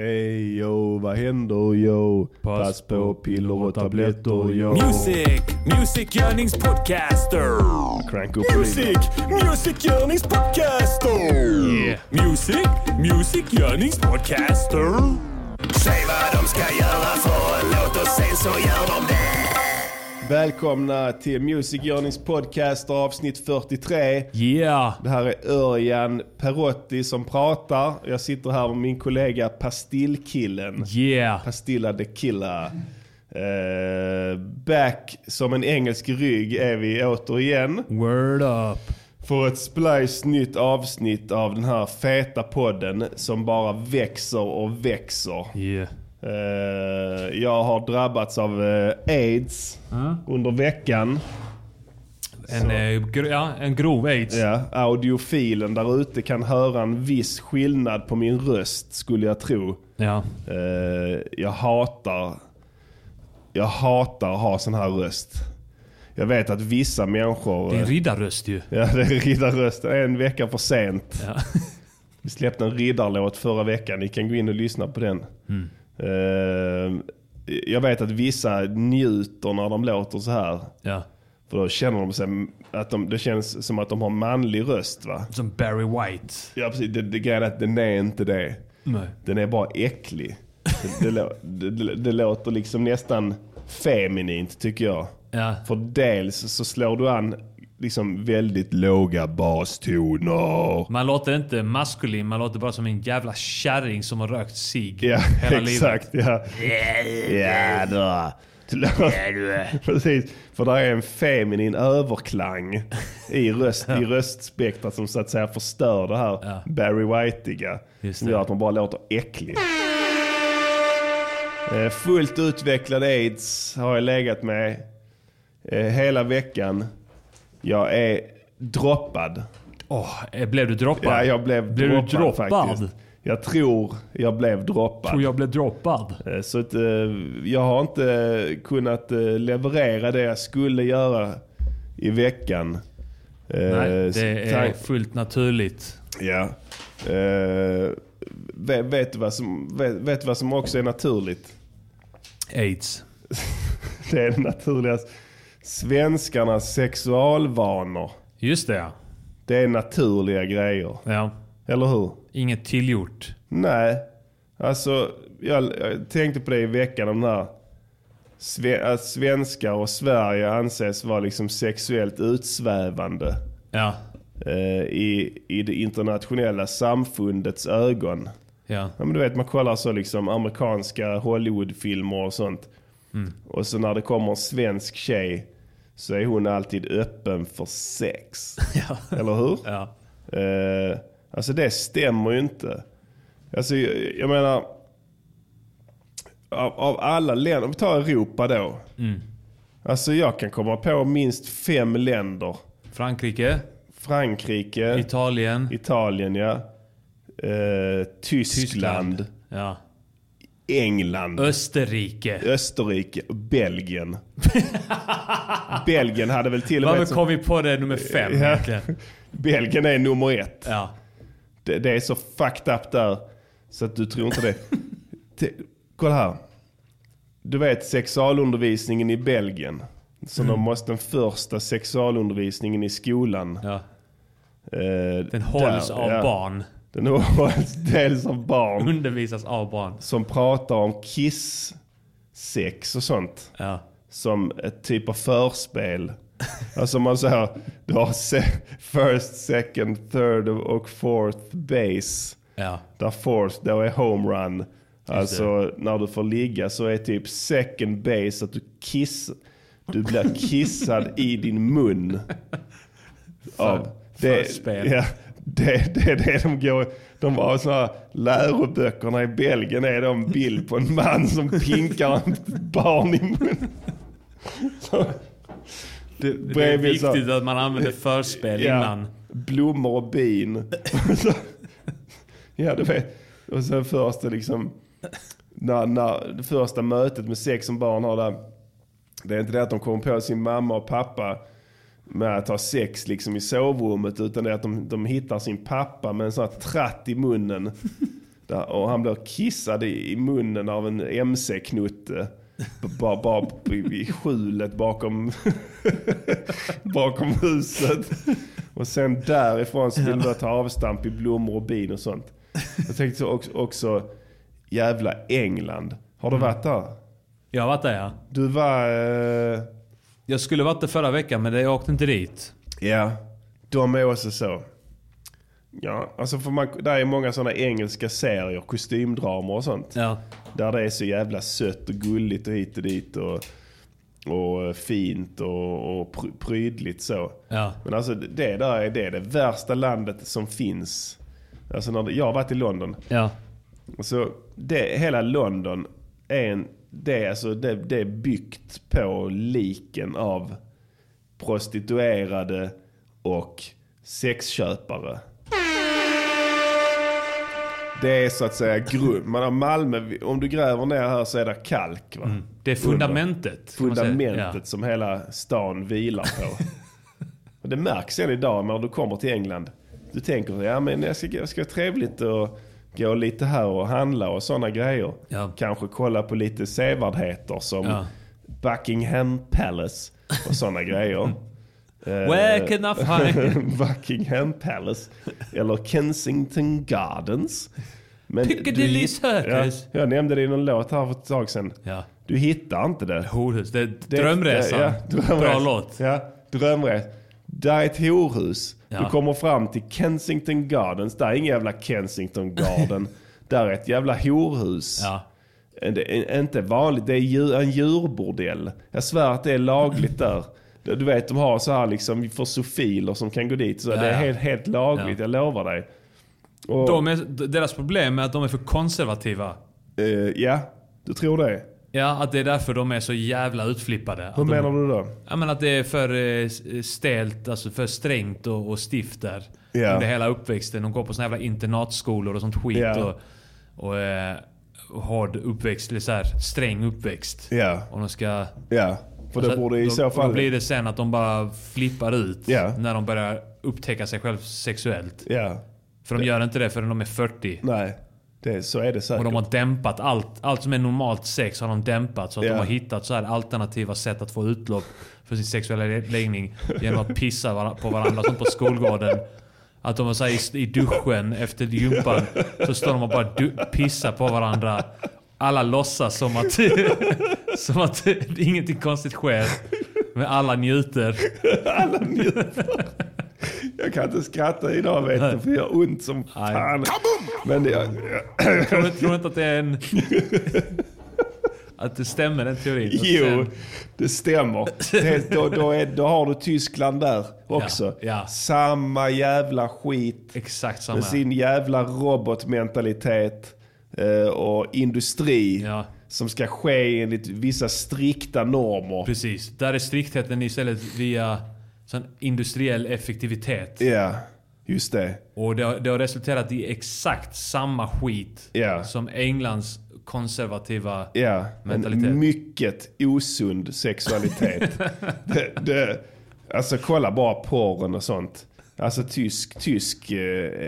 Hej yo, vad händer yo? Pass, på piller och tabletter yo. Music, musikgörningspodcaster. Crank upp volymen. Music, musikgörningspodcaster. Yeah. Music, musikgörningspodcaster. Säg vad de ska göra för en låt och sen så gör de det. Välkomna till Music Yearnings podcast avsnitt 43. Yeah! Det här är Örjan Perotti som pratar. Jag sitter här med min kollega Pastillkillen. Yeah! Pastilla the Killer. Eh, back som en engelsk rygg är vi återigen. Word up! För ett splice nytt avsnitt av den här feta podden som bara växer och växer. Yeah. Eh, jag har drabbats av eh, aids under veckan. En, eh, ja, en grov aids. Ja, audiofilen där ute kan höra en viss skillnad på min röst skulle jag tro. Ja. Jag hatar Jag hatar att ha sån här röst. Jag vet att vissa människor... Det är en riddarröst ju. Ja, det är riddarröst. En vecka för sent. Ja. Vi släppte en riddarlåt förra veckan. Ni kan gå in och lyssna på den. Eh, jag vet att vissa njuter när de låter så här. ja. För då känner de sig att de, det känns som att de har manlig röst va? Som Barry White. Ja precis, det, det grejen är att den är inte det. Nej. Den är bara äcklig. Det, det, det, det låter liksom nästan feminint tycker jag. Ja. För dels så slår du an liksom väldigt låga bastoner. Man låter inte maskulin, man låter bara som en jävla kärring som har rökt cigg Ja, hela exakt. Ja, ja då. Precis, för där är en feminin överklang i, röst, i röstspektrat som så att säga förstör det här Ja. Barry Whiteiga. Som gör att man bara låter äcklig. Eh, Fullt utvecklad aids har jag legat med eh, hela veckan. Jag är droppad. Eh, blev du droppad? Ja, jag blev, Blev du droppad, droppad? faktiskt. Jag tror jag blev droppad. Tror jag blev droppad. Eh, Så att, eh, jag har inte kunnat leverera det jag skulle göra i veckan. Nej, så det är fullt naturligt. Ja. Eh, vet, vet, du vad som, vet, vet du vad som också är naturligt? Aids. Det är det naturligaste. Svenskarnas sexualvanor. Just det ja. Det är naturliga grejer. ja. Eller hur? Inget tillgjort. Nej. Alltså, jag, jag tänkte på det i veckan om den här. Att svenskar och Sverige anses vara liksom sexuellt utsvävande Ja. eh, i, i det internationella samfundets ögon. Ja. Ja, men du vet, man kollar så liksom amerikanska Hollywoodfilmer och sånt. Och så när det kommer en svensk tjej så är hon alltid öppen för sex. Ja. Eller hur? Ja. Eh, alltså det stämmer ju inte. Alltså jag, menar, av, av alla länder, om vi tar Europa då. Alltså jag kan komma på minst fem länder. Frankrike. Frankrike, Italien. Italien ja. Eh, Tyskland, Ja. England, Österrike. Österrike och Belgien. Belgien hade väl till och med... Varför kom vi på det nummer fem Ja. egentligen? Belgien är nummer ett. Ja. Det, det är så fucked up där så att du tror inte det. Te, kolla här. Du vet sexualundervisningen i Belgien. Så de måste den första sexualundervisningen i skolan. ja. eh, Den hålls där, av ja. barn. Den hålls dels av barn Undervisas av barn. som pratar om kiss-sex och sånt. Ja. Som ett typ av förspel. Alltså man säger, du har se- first, second, third och fourth base. Ja. Där fourth då är homerun. Alltså när du får ligga så är typ second base att du kiss, du blir kissad i din mun. Av, det, ja, det, det är det de går, de har såna här läroböckerna i Belgien är en bild på en man som pinkar ett barn i munnen. Så, Det, det är Bredvid så- viktigt att man använder förspel Ja, innan. blommor och bin. Så- ja, du vet. Och sen första liksom, när, när, det första mötet med sex som barn har där. Det är inte det att de kommer på sin mamma och pappa med att ha sex liksom i sovrummet. Utan det är att de, de hittar sin pappa med en sån här tratt i munnen. Där, och han blir kissad i, i munnen av en MC-knutte. Bara, bara i, i skjulet bakom, bakom huset. Och sen därifrån så vill du ta avstamp i blommor och bin och sånt. Jag tänkte också, också jävla England. Har du varit där? Jag har varit där ja. Du var... Eh, Jag skulle varit där förra veckan men jag åkte inte dit. ja, de är också så. Ja, alltså för man, där är många sådana engelska serier, kostymdramer och sånt. Ja. Där det är så jävla sött och gulligt och hit och dit och, och fint och, och pr- prydligt så. Ja. Men alltså det där är det, det värsta landet som finns. Alltså när det, jag har varit i London. Ja. Alltså det, hela London är, en, det, är alltså, det, det är byggt på liken av prostituerade och sexköpare. Det är så att säga grund. Man har Malmö, om du gräver ner här så är det kalk. Va? Det är fundamentet. Fundamentet som hela stan vilar på. och det märks än idag när du kommer till England. Du tänker, ja men jag ska, jag ska ha trevligt och gå lite här och handla och sådana grejer. Ja. Kanske kolla på lite sevärdheter som Ja. Buckingham Palace och sådana grejer. Eh, Where can I find... Buckingham Palace eller Kensington Gardens. Men Piccadilly Circus. Ja, jag nämnde det i någon låt här för ett tag sedan. Ja. Du hittar inte det. Horhus. Det är Det- drömresan. Ja, ja, drömres. Bra låt. Ja, drömres. Där är ett horhus. Ja. Du kommer fram till Kensington Gardens. Där är ingen jävla Kensington Garden. Där är ett jävla horhus. Ja. Det är inte vanligt, det är djur, en djurbordell. Jag svär att det är lagligt där. Du vet, de har så här liksom för sofiler som kan gå dit. Så Ja, det är helt, helt lagligt, Ja. jag lovar dig. Och, De är, deras problem är att de är för konservativa. eh, ja, du tror det? Ja, att det är därför de är så jävla utflippade. Hur de, menar du då? Ja, men att det är för eh, stelt, alltså för strängt och, och stift där. Ja. Under hela uppväxten. De går på såna jävla internatskolor och sånt skit. Ja. Och, och, eh, och hård uppväxt, eller så här, sträng uppväxt. Ja, Och de ska... ja. För det så- borde i då, så Då fall... blir det sen att de bara flippar ut. Ja. När de börjar upptäcka sig själv sexuellt. Ja, För de gör inte det förrän de är 40. nej. Det, så är det säkert. Och de har dämpat allt. Allt som är normalt sex har de dämpat. Så att Ja. de har hittat så här alternativa sätt att få utlopp för sin sexuella läggning. Genom att pissa på varandra som på skolgården. Att de så här, i, duschen efter gympan så står de och bara pissar på varandra. Alla låtsas som att, som att ingenting konstigt sker. Men alla njuter. Jag kan inte skratta idag vet du, för det gör ont som Nej. fan. Men det, jag, Tror du, tror inte att det är en... Att det stämmer den teorin? Jo, sen- det stämmer. Det, då, då, är, då har du Tyskland där också. Ja, ja. Samma jävla skit. Exakt samma. Med sin jävla robotmentalitet eh, och industri. Ja. Som ska ske enligt vissa strikta normer. Precis. Där är striktheten istället via sån industriell effektivitet. Ja, just det. Och det har, det har resulterat i exakt samma skit Ja. som Englands konservativa... Ja, Mentalitet. en mycket osund sexualitet. det, det, alltså kolla bara porren och sånt. Alltså tysk, tysk eh,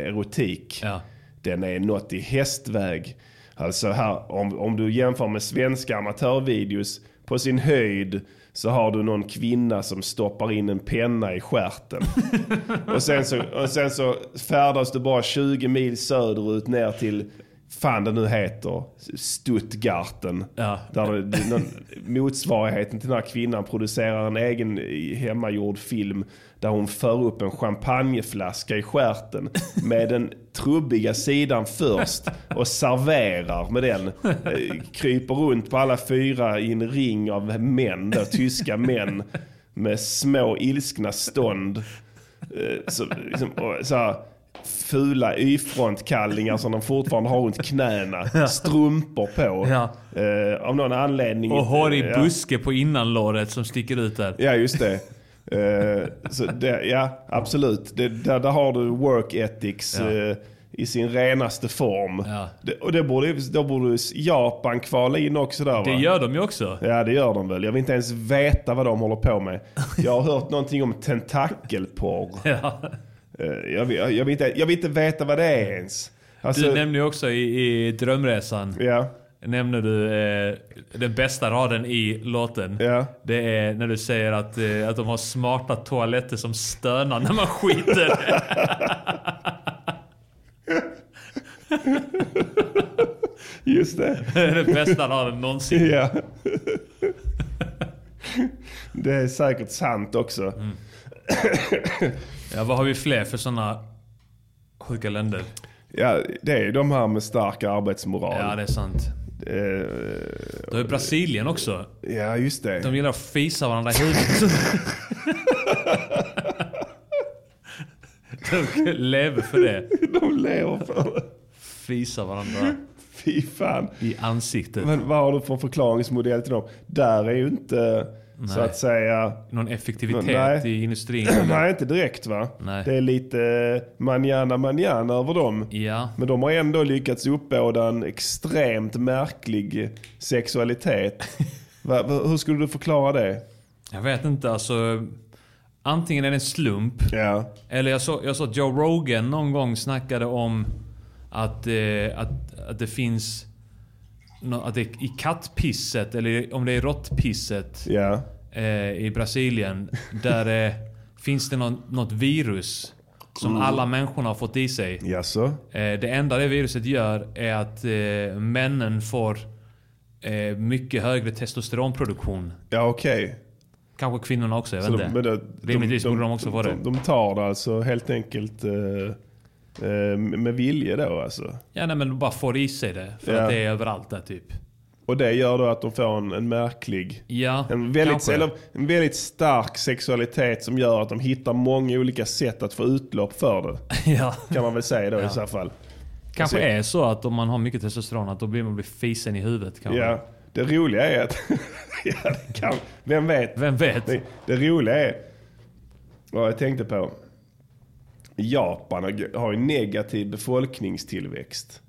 erotik. Ja. Den är något i hästväg. Alltså här, om, om du jämför med svenska amatörvideos, på sin höjd så har du någon kvinna som stoppar in en penna i stjärten. och, sen så, och sen så färdas du bara 20 mil söderut ner till, fan det nu heter, Stuttgarten. Ja. Där det, någon, motsvarigheten till den här kvinnan producerar en egen hemmagjord film där hon för upp en champagneflaska i stjärten med den trubbiga sidan först och serverar med den. Eh, Kryper runt på alla fyra i en ring av män, då, tyska män med små ilskna stånd. Eh, Så, liksom, så här, fula Y-frontkallingar som de fortfarande har runt knäna. Strumpor på. Ja. Eh, av någon anledning. Och hårig Ja. buske på innanlåret som sticker ut där. Ja, just det. Eh, så det ja, absolut. Det, där, där har du work ethics Ja. eh, i sin renaste form. Ja. Det, och det borde, då borde Japan kvala in också där va? Det gör de ju också. Ja, det gör de väl. Jag vill inte ens veta vad de håller på med. Jag har hört någonting om tentakelporr. Ja. Eh, jag, vill, jag, vill inte, jag vill inte veta vad det är ens. Alltså, du nämnde ju också i, i Drömresan, ja, nämnde du eh, den bästa raden i låten. ja. Det är när du säger att, eh, att de har smarta toaletter som stönar när man skiter. Just det. Den bästa raden någonsin. Ja. Det är säkert sant också. Ja, vad har vi fler för sådana sjuka länder? Ja, det är de här med stark arbetsmoral. Ja, det är sant. Eh, Du har ju Brasilien också. ja, just det. De gillar att fisa varandra i huvudet. De lever för det. De lever för det. Fisa varandra Fy fan. i ansiktet. Men vad har du för förklaringsmodell till dem? Där är ju inte, så Nej. att säga... Någon effektivitet Nej. i industrin. Nej, inte direkt va? Nej. Det är lite manana manana över dem. Ja. Men de har ändå lyckats uppbåda en extremt märklig sexualitet. Va, va, hur skulle du förklara det? Jag vet inte, alltså. Antingen är det en slump. Ja, Eller jag såg jag så Joe Rogan någon gång snackade om att, eh, att, att det finns... Att det i kattpisset, eller om det är råttpisset ja, eh, i Brasilien. Där eh, finns det någon, något virus som alla människorna har fått i sig. jaså? Eh, det enda det viruset gör är att eh, männen får eh, mycket högre testosteronproduktion. Ja, okej. Kanske kvinnorna också, jag vet inte. Rimligtvis borde de också få det. De, de tar det alltså helt enkelt eh, med vilje då alltså. Ja, nej, men bara får i sig det. För Ja. att det är överallt där typ. Och det gör då att de får en, en märklig, Ja, en väldigt, eller, en väldigt stark sexualitet som gör att de hittar många olika sätt att få utlopp för det. ja. Kan man väl säga då Ja. i så fall. Kanske Alltså- är så att om man har mycket testosteron att då blir man blir fisen i huvudet. Kanske. Ja, det roliga är att, ja, det kan, vem vet? Vem vet? Det, det roliga är, vad jag tänkte på. Japan har- ju negativ befolkningstillväxt.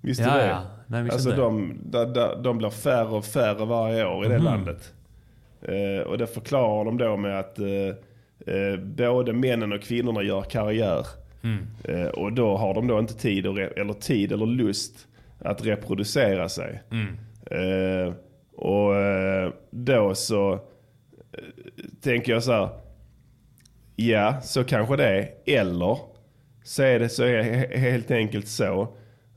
Visste Ja, du det? ja. Nej, alltså inte. de, de, de, de blir färre och färre varje år i det landet. Eh, och det förklarar de då med att eh, eh, både männen och kvinnorna gör karriär. Mm. Eh, och då har de då inte tid, eller tid eller lust att reproducera sig. Mm. Eh, och eh, då så tänker jag så här. Ja, så kanske det är. Eller så är det så är helt enkelt så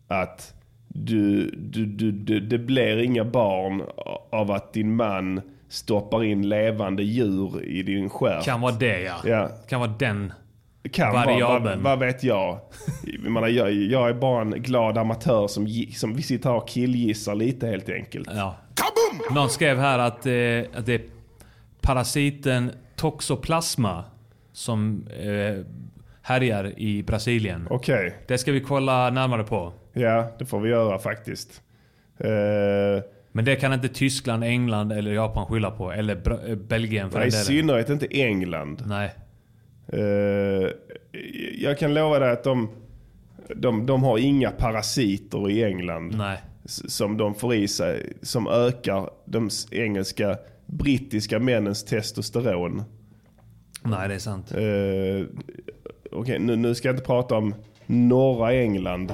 att du, du, du, du, det blir inga barn av att din man stoppar in levande djur i din stjärt. Kan vara det ja. Ja. Kan vara den. Kan vara, vad, Variabeln. vad vet jag? jag, jag? Jag är bara en glad amatör som, som vi sitter här och killgissar lite helt enkelt. Ja. Någon skrev här att, eh, att det är parasiten toxoplasma som eh, härjar i Brasilien. Okej, Det ska vi kolla närmare på. ja det får vi göra faktiskt. Eh, Men det kan inte Tyskland, England eller Japan skylla på. Eller Bra- eh, Belgien för nej, i synnerhet inte England. Nej. Eh, jag kan lova dig att de, de, de har inga parasiter i England. Nej. som de får i sig som ökar de engelska, brittiska männens testosteron. Nej, det är sant. Eh, Okej, nu, nu ska jag inte prata om norra England,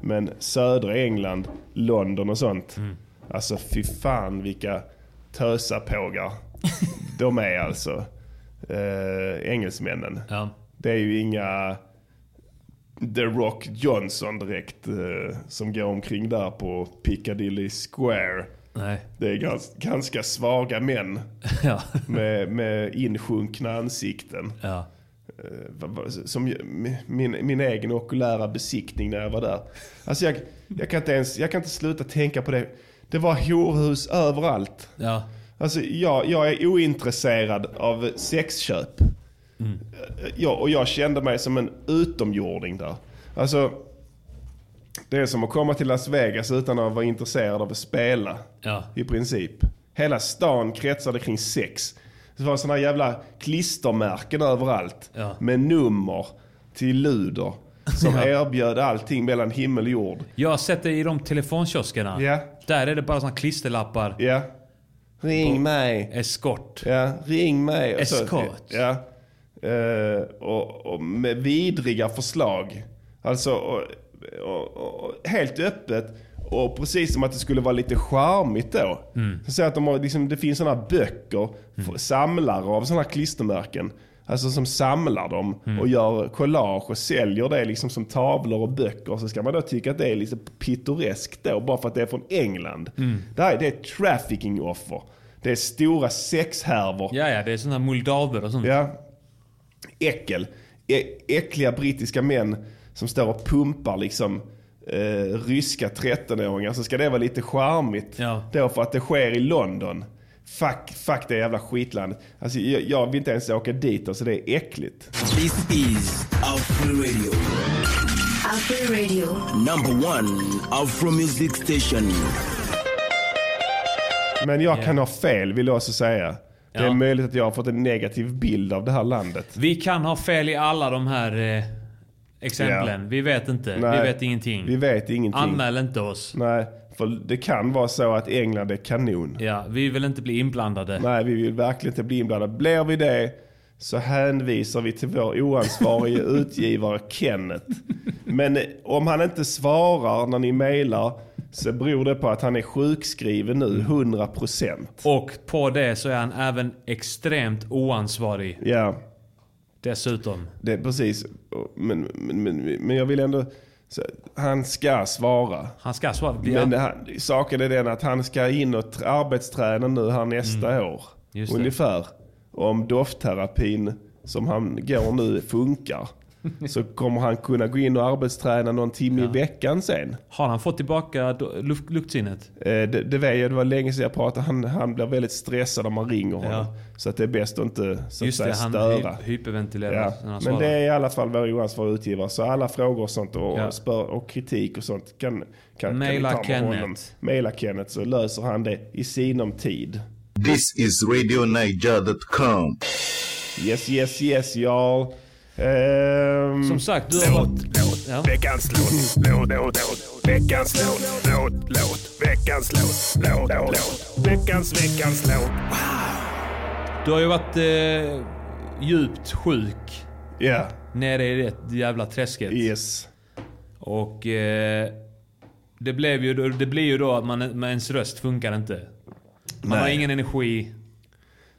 men södra England, London och sånt. Mm. Alltså fy fan vilka tösapågar de är alltså. Eh, engelsmännen. Ja. Det är ju inga The Rock Johnson direkt eh, som går omkring där på Piccadilly Square. Nej. Det är gans, ganska svaga män Ja. med, med insjunkna ansikten. ja. Eh, Som min, min egen okulära besiktning när jag var där. Alltså jag, jag, kan inte ens, jag kan inte sluta tänka på det. Det var horhus överallt. Ja. Alltså jag, jag är ointresserad av sexköp. Ja, och jag kände mig som en utomjording där. Alltså, det är som att komma till Las Vegas utan att vara intresserad av att spela. Ja. I princip. Hela stan kretsade kring sex. Det var sådana jävla klistermärken överallt. Ja. Med nummer till luder. Som erbjöd allting mellan himmel och jord. Jag har sett det i de telefonkioskerna. Ja. Där är det bara såna klisterlappar. Ja. Ring mig. Eskort. Ja, ring mig. Och så- Escort. Ja. Eh, och, och med vidriga förslag. Alltså, och, och, och, helt öppet. Och precis som att det skulle vara lite charmigt då. Så säger att de har, liksom, det finns sådana böcker, f- samlare av sådana klistermärken. Alltså som samlar dem och gör collage och säljer det liksom som tavlor och böcker. Så ska man då tycka att det är lite pittoreskt då, bara för att det är från England. Det här det är trafficking-offer. Det är stora sexhärvor. Ja, ja, det är såna muldaver och sånt. Ja. Äckel. Ä äckliga brittiska män som står och pumpar liksom eh, ryska 13-åringar. Så ska det vara lite charmigt. Ja. Då för att det sker i London. Fuck, fuck det jävla skitlandet. Alltså, jag, jag vill inte ens åka dit, alltså det är äckligt. This is Afro Radio, Afro Radio. number one Afro music station. Men jag kan ha fel vill jag också säga. Det är Ja. möjligt att jag har fått en negativ bild av det här landet. Vi kan ha fel i alla de här eh, exemplen. Vi vet inte. Nej, vi vet ingenting. Vi vet ingenting. Anmäl inte oss. Nej, för det kan vara så att England är kanon. Ja, vi vill inte bli inblandade. Nej, vi vill verkligen inte bli inblandade. Blir vi det så hänvisar vi till vår oansvarige utgivare Kenneth. Men om han inte svarar när ni mejlar så beror det på att han är sjukskriven nu, 100%. Och på det så är han även extremt oansvarig. Ja, Dessutom. det precis. Men, men, men, men jag vill ändå... Så, han ska svara. Han ska svara. Ja. Men det här, saken är den att han ska in och tr- arbetsträna nu här nästa år. Mm. Just det. Ungefär. Om doftterapin som han går nu funkar. Så kommer han kunna gå in och arbetsträna någon timme i veckan sen. Har han fått tillbaka luft, luktsinnet? Eh, det, det jag, det var länge sedan jag pratade. Han, han blir väldigt stressad om man ringer honom. Ja. Så att det är bäst att inte så att Just säga, det, han störa. hy- hyperventilerar Ja. han Men svarar. det är i alla fall vår oansvariga utgivare. Så alla frågor och sånt och, Ja. spör, och kritik och sånt kan, kan, Maila kan ni ta med Kenneth. honom. Maila Kenneth så löser han det i sinom tid. This is RadioNiger.com. Yes, yes, yes y'all. Ehm, Som sagt, du har varit... Ja. Veckans låt, låt, låt, låt. Veckans låt, låt, låt. Veckans låt, låt, låt, låt. Veckans, veckans låt. Du har ju varit eh, djupt sjuk. Ja, Nere i det jävla träsket. yes. Och eh, det, blev ju, då- det blir ju då att man, ens röst funkar inte. Man har Nej. ingen energi.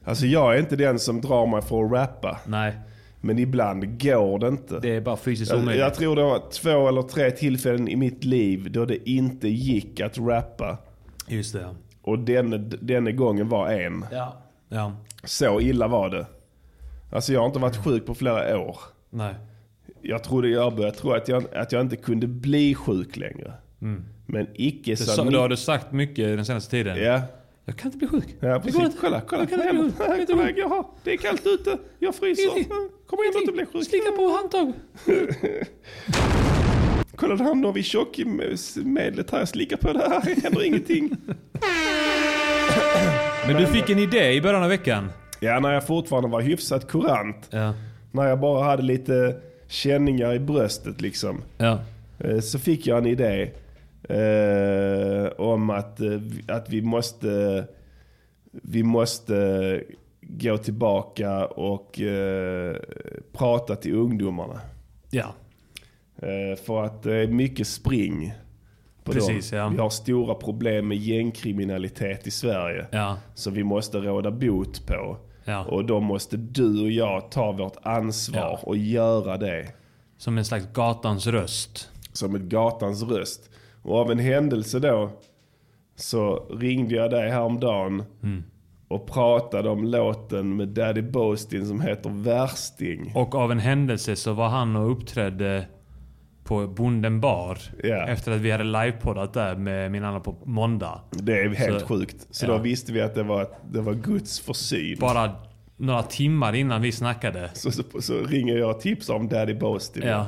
Alltså jag är inte den som drar mig för att rappa. Nej, Men ibland går det inte. det är bara fysiskt jag, omöjligt. jag tror det var två eller tre tillfällen i mitt liv då det inte gick att rappa. Just det. Och den, denna gången var en. Ja. Ja. Så illa var det. Alltså jag har inte varit sjuk på flera år. Nej. Jag trodde jag började tro att jag, att jag inte kunde bli sjuk längre. Men icke så det har du sagt mycket den senaste tiden. Ja, Jag kan inte bli sjuk. ja Det går precis. inte. Kolla, kolla. Jag kan inte bli sjuk. Jag kan inte Kolla, bli sjuk. jaha, det är kallt ute. Jag fryser. Ingenting. Kom igen inte bli sjuk. Slicka på handtag. Kolla det här Novi Tjock-medlet här. Jag slickar på det här. Det händer ingenting. Men du fick en idé i början av veckan. Ja, när jag fortfarande var hyfsat kurant. Ja. När jag bara hade lite känningar i bröstet liksom. Ja. Eh, Så fick jag en idé eh, om att, eh, att vi måste vi måste gå tillbaka och eh, prata till ungdomarna. Ja. Eh, för att det är mycket spring. Precis, ja. Vi har stora problem med gängkriminalitet i Sverige. Ja. Som vi måste råda bot på. Ja. Och då måste du och jag ta vårt ansvar Ja. och göra det. Som en slags gatans röst. som ett gatans röst. Och av en händelse då så ringde jag dig häromdagen och pratade om låten med Daddy Boastin som heter Värsting. Och av en händelse så var han och uppträdde på Bonden bar. Ja. Efter att vi hade livepoddat där med min annan på måndag. Det är helt Så- sjukt. Så ja. då visste vi att det var, det var Guds försyn. Bara några timmar innan vi snackade. Så, så, så ringer jag och tipsar om Daddy Boastin. Ja.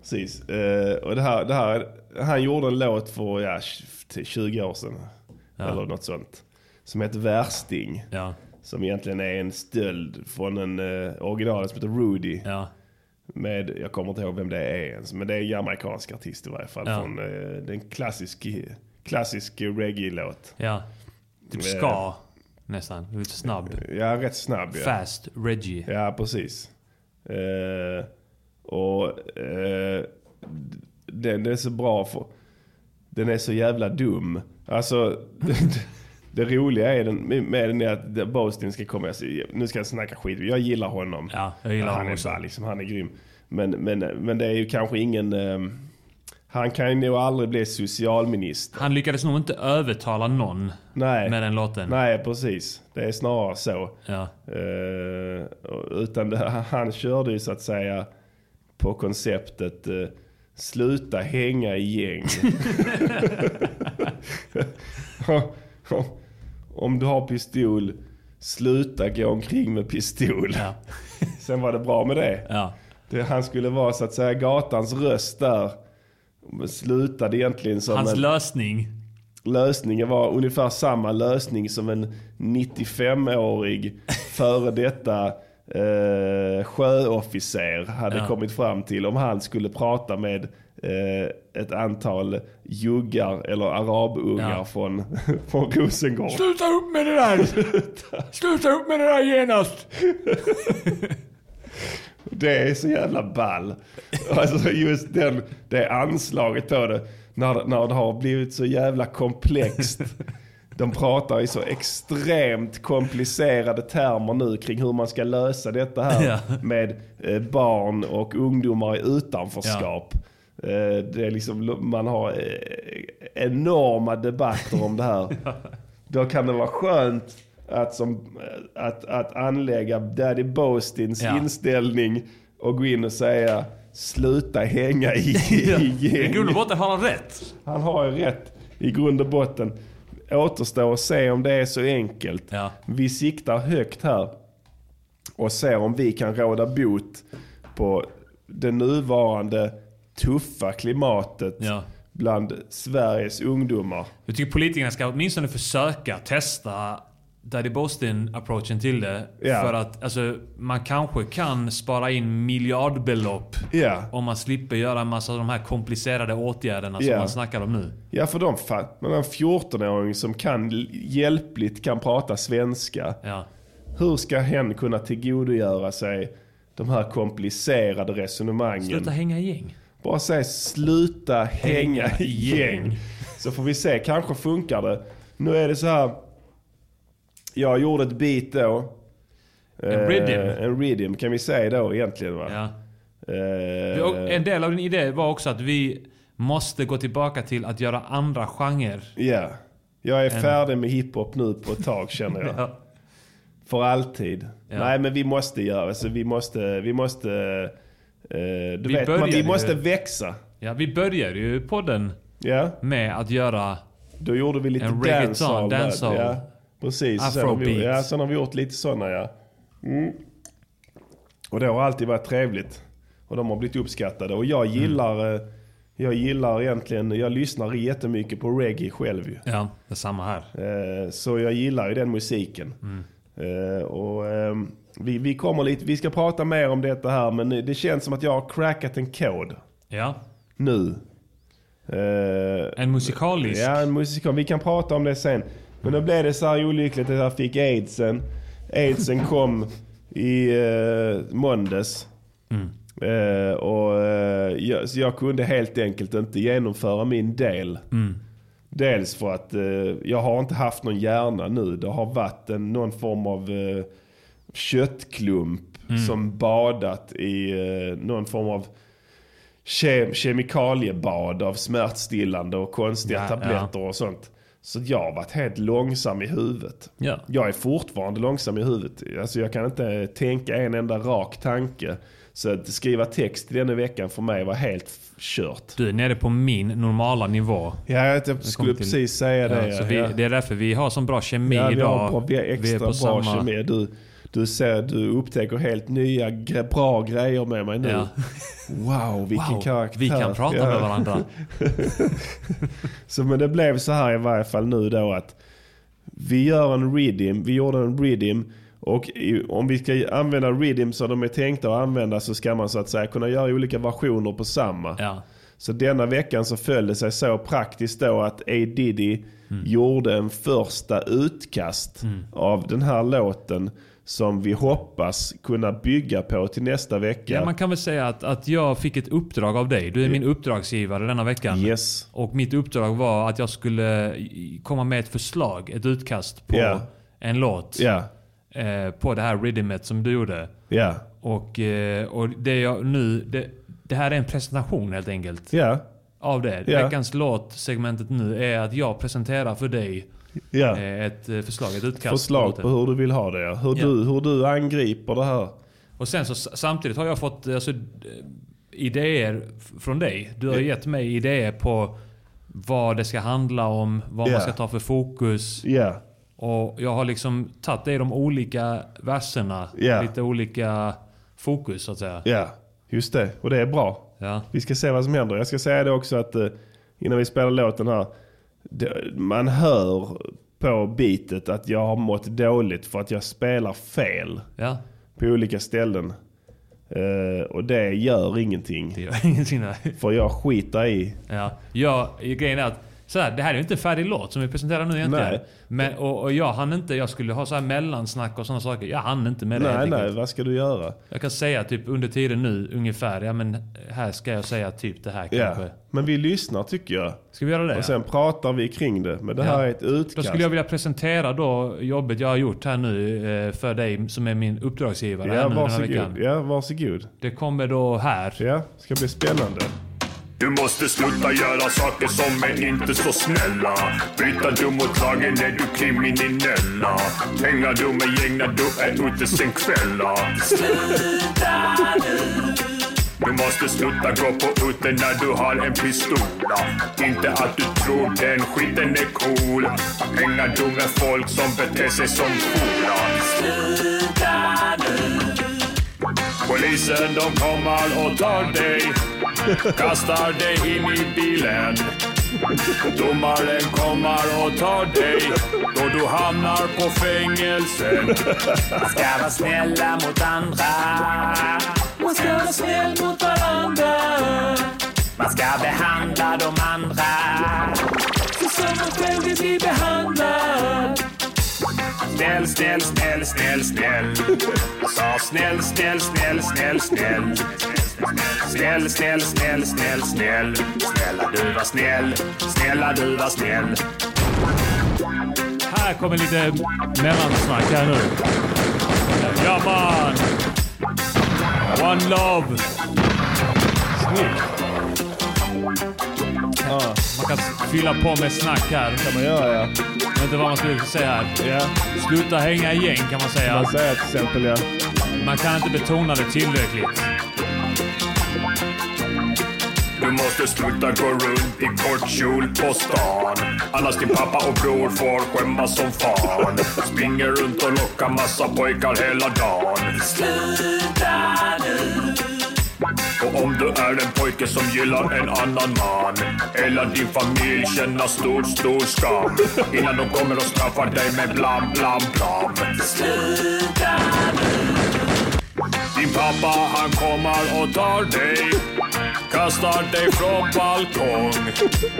Precis. Eh, och det här, det här, han gjorde en låt för ja, 20 år sedan. Eller något sånt. Som heter Värsting. Ja. Som egentligen är en stöld från en uh, original som heter Rudy. Ja. Med, jag kommer inte ihåg vem det är ens, men det är en jamaicansk artist i varje fall. Ja. Från uh, den klassisk, klassisk reggae-låt. Ja. Typ ska nästan. Lite snabb. Ja, rätt snabb ja. Fast Reggie. Ja, precis. Eh, och eh, den är så bra för den är så jävla dum. Alltså, det, det roliga är den, med den är att Bostin ska komma, alltså, nu ska jag snacka skit, jag gillar honom. Ja, jag gillar han honom är bara, liksom, han är grym. Men, men, men det är ju kanske ingen, ehm, han kan ju nog aldrig bli socialminister. Han lyckades nog inte övertala någon Nej. med den låten. Nej, precis. Det är snarare så. Ja. Och- utan det, han körde ju så att säga på konceptet eh, sluta hänga i gäng. Om du har pistol, sluta gå omkring med pistol. Ja. Sen var det bra med det. Ja. det. Han skulle vara så att säga gatans röst där. Slutade egentligen som Hans en... lösning. Lösningen var ungefär samma lösning som en 95-årig före detta eh, sjöofficer hade Ja. kommit fram till om han skulle prata med eh, ett antal juggar eller arabungar Ja. från, från Rosengård. Sluta upp med det där! Sluta upp med det där genast! Det är så jävla ball. Alltså just den, det anslaget på det. När, när det har blivit så jävla komplext. De pratar i så extremt komplicerade termer nu kring hur man ska lösa detta här Ja. med eh, barn och ungdomar i utanförskap. Eh, det är liksom, man har eh, enorma debatter om det här. Då kan det vara skönt att, som, att, att anlägga Daddy Bostins Ja. inställning och gå in och säga sluta hänga i, i I gäng. grund och botten har han rätt. Han har ju rätt i grund och botten. Återstår att se om det är så enkelt. Ja. Vi siktar högt här och ser om vi kan råda bot på det nuvarande tuffa klimatet Ja. bland Sveriges ungdomar. Jag tycker politikerna ska åtminstone försöka testa Daddy Boston-approachen till det. Ja. För att alltså, man kanske kan spara in miljardbelopp Ja. om man slipper göra en massa av de här komplicerade åtgärderna som Ja. man snackar om nu. Ja, för de men en 14-åring som kan hjälpligt kan prata svenska. Ja. Hur ska hen kunna tillgodogöra sig de här komplicerade resonemangen? Sluta hänga i gäng. Bara säg sluta hänga i gäng. Så får vi se, kanske funkar det. Nu är det så här. Jag gjorde ett beat då. En Eh, rhythm. En rhythm kan vi säga då egentligen va? Ja. Eh, En del av din idé var också att vi måste gå tillbaka till att göra andra genrer. Ja. Jag är färdig med hiphop nu på ett tag känner jag. Ja. För alltid. Ja. Nej men vi måste göra så vi måste, vi måste, eh, du Vi vet, man, vi måste ju- växa. Ja, vi började ju podden Ja, med att göra... då gjorde vi lite En reggaeton, dancehall. Ja, precis. Sen har, vi, Afrobeat. ja, sen har vi gjort lite sådana ja. Mm. Och det har alltid varit trevligt. Och de har blivit uppskattade. Och jag gillar, eh, jag gillar egentligen, jag lyssnar jättemycket på reggae själv ju. Ja, det är samma här. Eh, Så jag gillar ju den musiken. Eh, Och ehm, vi, vi kommer lite, vi ska prata mer om detta här men det känns som att jag har crackat en kod Ja. nu. En musikalisk... Ja, en musikal. Vi kan prata om det sen. Men då blev det så här olyckligt att jag fick aidsen. Aidsen kom i uh, måndags. Eh, och eh, jag, så jag kunde helt enkelt inte genomföra min del. Dels för att eh, jag har inte haft någon hjärna nu. Det har varit en, någon form av eh, köttklump som badat i eh, någon form av ke- kemikaliebad av smärtstillande och konstiga Ja, tabletter och sånt. Så jag har varit helt långsam i huvudet. Ja. Jag är fortfarande långsam i huvudet. Alltså jag kan inte tänka en enda rak tanke. Så att skriva text denna veckan för mig var helt kört. Du är nere på min normala nivå. Ja, jag skulle till- precis säga det. Ja, ja. vi. Det är därför vi har sån bra kemi Ja, vi idag. har bra, vi är extra bra samma- kemi. Du, du, ser, du upptäcker helt nya gre- bra grejer med mig nu. Ja. Wow, vilken Wow, karaktär. vi kan prata Ja. med varandra. Så men det blev så här i varje fall nu då att vi gör en redeem, vi gjorde en redeem och om vi ska använda redeem som de är tänkta att använda så ska man så att säga kunna göra olika versioner på samma. Ja. Så denna veckan så föll det sig så praktiskt då att A Diddy gjorde en första utkast av den här låten som vi hoppas kunna bygga på till nästa vecka. Ja, man kan väl säga att, att jag fick ett uppdrag av dig. Du är min uppdragsgivare denna veckan. Yes. Och mitt uppdrag var att jag skulle komma med ett förslag, ett utkast på Ja. en låt. Ja, Eh, på det här rhythmet som du gjorde. ja, Och, eh, och det jag nu... Det, det här är en presentation helt enkelt. Av det. Veckans låt, segmentet nu, är att jag presenterar för dig ja. eh, ett eh, förslag, ett utkast. Förslag på hur du vill ha det. ja. Hur, Ja. du, hur du angriper det här. Och sen så samtidigt har jag fått alltså, d- idéer från dig. Du har gett mig idéer på vad det ska handla om, vad Ja. man ska ta för fokus. Ja, Och jag har liksom tagit det i de olika verserna. Ja. Lite olika fokus så att säga. ja, just det. Och det är bra. Vi ska se vad som händer. Jag ska säga det också att eh, innan vi spelar låten här. Man hör på beatet att jag har mått dåligt för att jag spelar fel ja. på olika ställen. Eh, och det gör ingenting. Det gör ingenting. där. För jag skiter i. Ja. Jag, grejen är att så här, det här är ju inte en färdig låt som vi presenterar nu egentligen. Nej. Men, och, och jag hann inte, jag skulle ha så här mellansnack och sådana saker. Jag hann inte med det Nej, helt nej, enkelt. vad ska du göra? Jag kan säga typ under tiden nu ungefär, ja men här ska jag säga typ det här kanske. Ja. Men vi lyssnar tycker jag. Ska vi göra det? Och sen pratar vi kring det. Men det Ja. här är ett utkast. Då skulle jag vilja presentera då jobbet jag har gjort här nu eh, för dig som är min uppdragsgivare Ja, varsågod. Ja, varsågod. Det kommer då här. Ja, ska bli spännande. Du måste sluta göra saker som är inte så snälla. Bryta du mot lagen är du kriminella. Hänga du med gäng när du är ute sen kvällar Du måste sluta gå på ute när du har en pistola. Inte att du tror den skiten är cool. Hänga du med folk som beter sig som fårar Polisen de kommer och tar dig. Kastar dig in i bilen. Domaren kommer och tar dig. Då du hamnar på fängelsen Man ska vara snälla mot andra. Man ska vara snäll mot varandra. Man ska behandla de andra. Så som man själv vill bli behandlad. Snäll, snäll, snäll, snäll, snäll. Sa snäll, snäll, snäll, snäll, snäll. Snäll, snäll, snäll, snäll, snäll. Snälla du var snäll. Snälla du var snäll. Här kommer lite mellansnack här nu. Ja man! One love! Snyggt. Man kan fylla på med snack här. kan man göra ja. Jag vet inte vad man skulle säga här. Ja, Sluta hänga i gäng kan man säga. man säger till exempel ja. Man kan inte betona det tillräckligt. Du måste sluta gå runt i kort kjol på stan. Annars din pappa och bror får skämmas som fan. Springer runt och lockar massa pojkar hela dagen. Sluta! Och om du är en pojke som gillar en annan man Eller din familj känner stor, stor skam Innan de kommer och straffar dig med blam, blam, blam. Sluta! Din pappa han kommer och tar dig Kastar dig från balkong.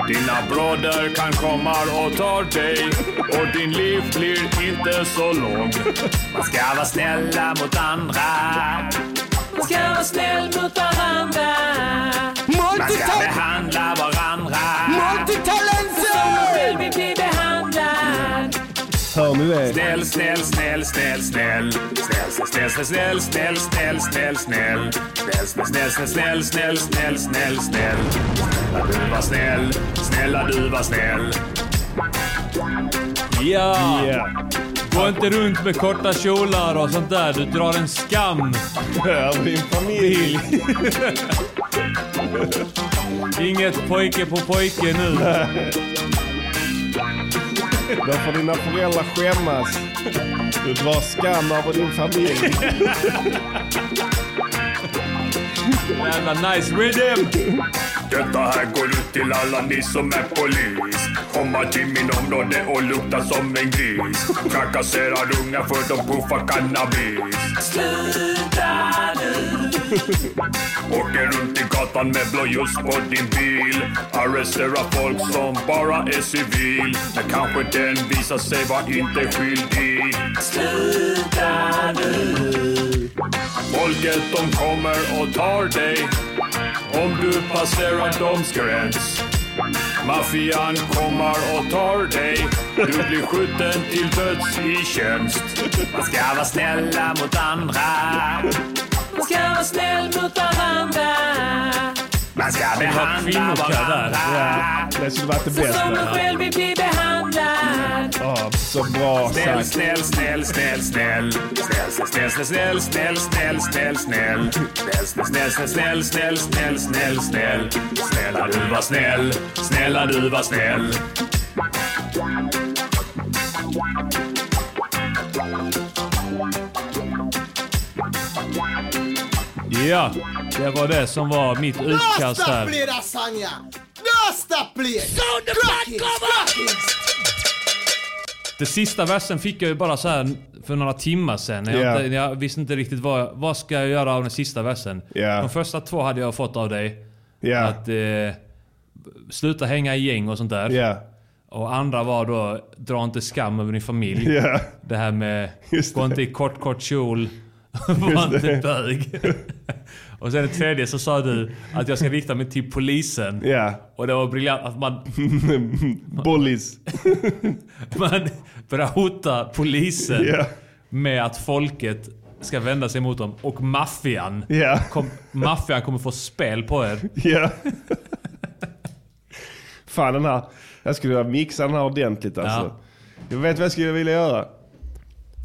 Dina bröder kan komma och tar dig Och din liv blir inte så lång. Man ska vara snälla mot andra Man ska vara snäll mot varandra Man ska behandla varandra Som man själv vill bli behandlad Hör ni det? Snäll, snäll, snäll, snäll, snäll. Snäll, snäll, snäll, snäll, snäll, snäll, snäll. Snäll, snäll, snäll, snäll, snäll, snäll, snäll. Snälla du var snäll, snälla du var snäll. Ja! Gå inte runt med korta kjolar och sånt där. Du drar en skam. Över din familj. Inget pojke på pojke nu. Då får dina föräldrar skämmas. Du drar skam över din familj. Jävla nice rhythm! Detta här går ut till alla ni som är polis. Komma till min område och lukta som en gris. Trakasserar unga för de puffar cannabis. Åker runt i gatan med blåljus på din bil. Arresterar folk som bara är civil. Men kanske den visar sig vara inte skyldig. Folket de kommer och tar dig om du passerar doms gräns. Maffian kommer och tar dig. Du blir skjuten till döds i tjänst. Man ska vara snälla mot andra. Man ska vara snäll mot varandra. Man ska behandla varandra. Det skulle varit det Som man bästa. själv vill bli behandlad. Ja, så bra Snäll, sagt. snäll, snäll, snäll, snäll. Snäll, snäll, snäll, snäll, snäll, snäll, snäll. Snäll, snäll, snäll, snäll, snäll, snäll, snäll. Snälla du var snäll. Snälla du var snäll. Ja, det var det som var mitt utkast här. yeah. Stop play. Sound the black Det sista versen fick jag ju bara så här för några timmar sedan. Jag, Ja. inte, jag visste inte riktigt vad, vad ska jag göra av den sista versen. Ja. De första två hade jag fått av dig. Ja, Att eh, sluta hänga i gäng och sånt där. Och andra var då, dra inte skam över din familj. Det här med, Just gå det. inte i kort kort kjol, var inte bög. och sen det tredje så sa du att jag ska rikta mig till polisen. Ja. Och det var briljant att man, Bullies. man börjar hota polisen Ja. med att folket ska vända sig mot dem. Och maffian. Ja. Kom, maffian kommer få spel på er. Ja. Fan den här. Jag skulle vilja mixa den här ordentligt alltså. Ja. Jag vet vad jag skulle vilja göra.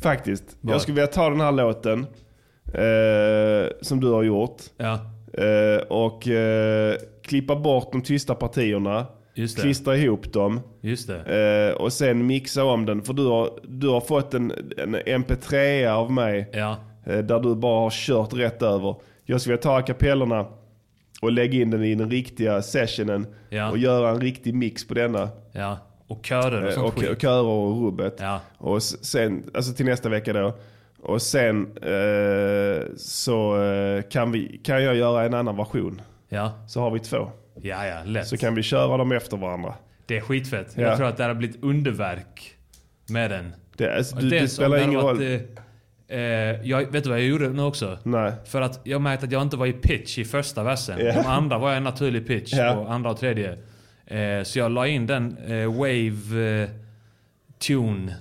Faktiskt. Vad? Jag skulle vilja ta den här låten. Eh, som du har gjort. Ja, Eh, och eh, klippa bort de tysta partierna. Just det. Klistra ihop dem. just det. Eh, och sen mixa om den. För du har, du har fått en, en mp3 av mig. Ja, Eh, Där du bara har kört rätt över. Jag skulle ta a cappellorna och lägga in den i den riktiga sessionen. Ja. Och göra en riktig mix på denna. ja. Och körer och Eh, sånt Och, skit. och körer och rubbet. Ja. Och sen, alltså till nästa vecka då. Och sen eh, så eh, kan, vi, kan jag göra en annan version. Ja, Så har vi två. ja, ja lätt. Så kan vi köra dem efter varandra. Det är skitfett. Ja. Jag tror att det hade blivit underverk med den. Det, alltså, du, det spelar ingen varit, roll. Eh, eh, jag, vet du vad jag gjorde nu också? Nej. För att jag märkte att jag inte var i pitch i första versen. Ja. De andra var jag i naturlig pitch Ja. på andra och tredje. Eh, så jag la in den eh, Wave eh, Tune.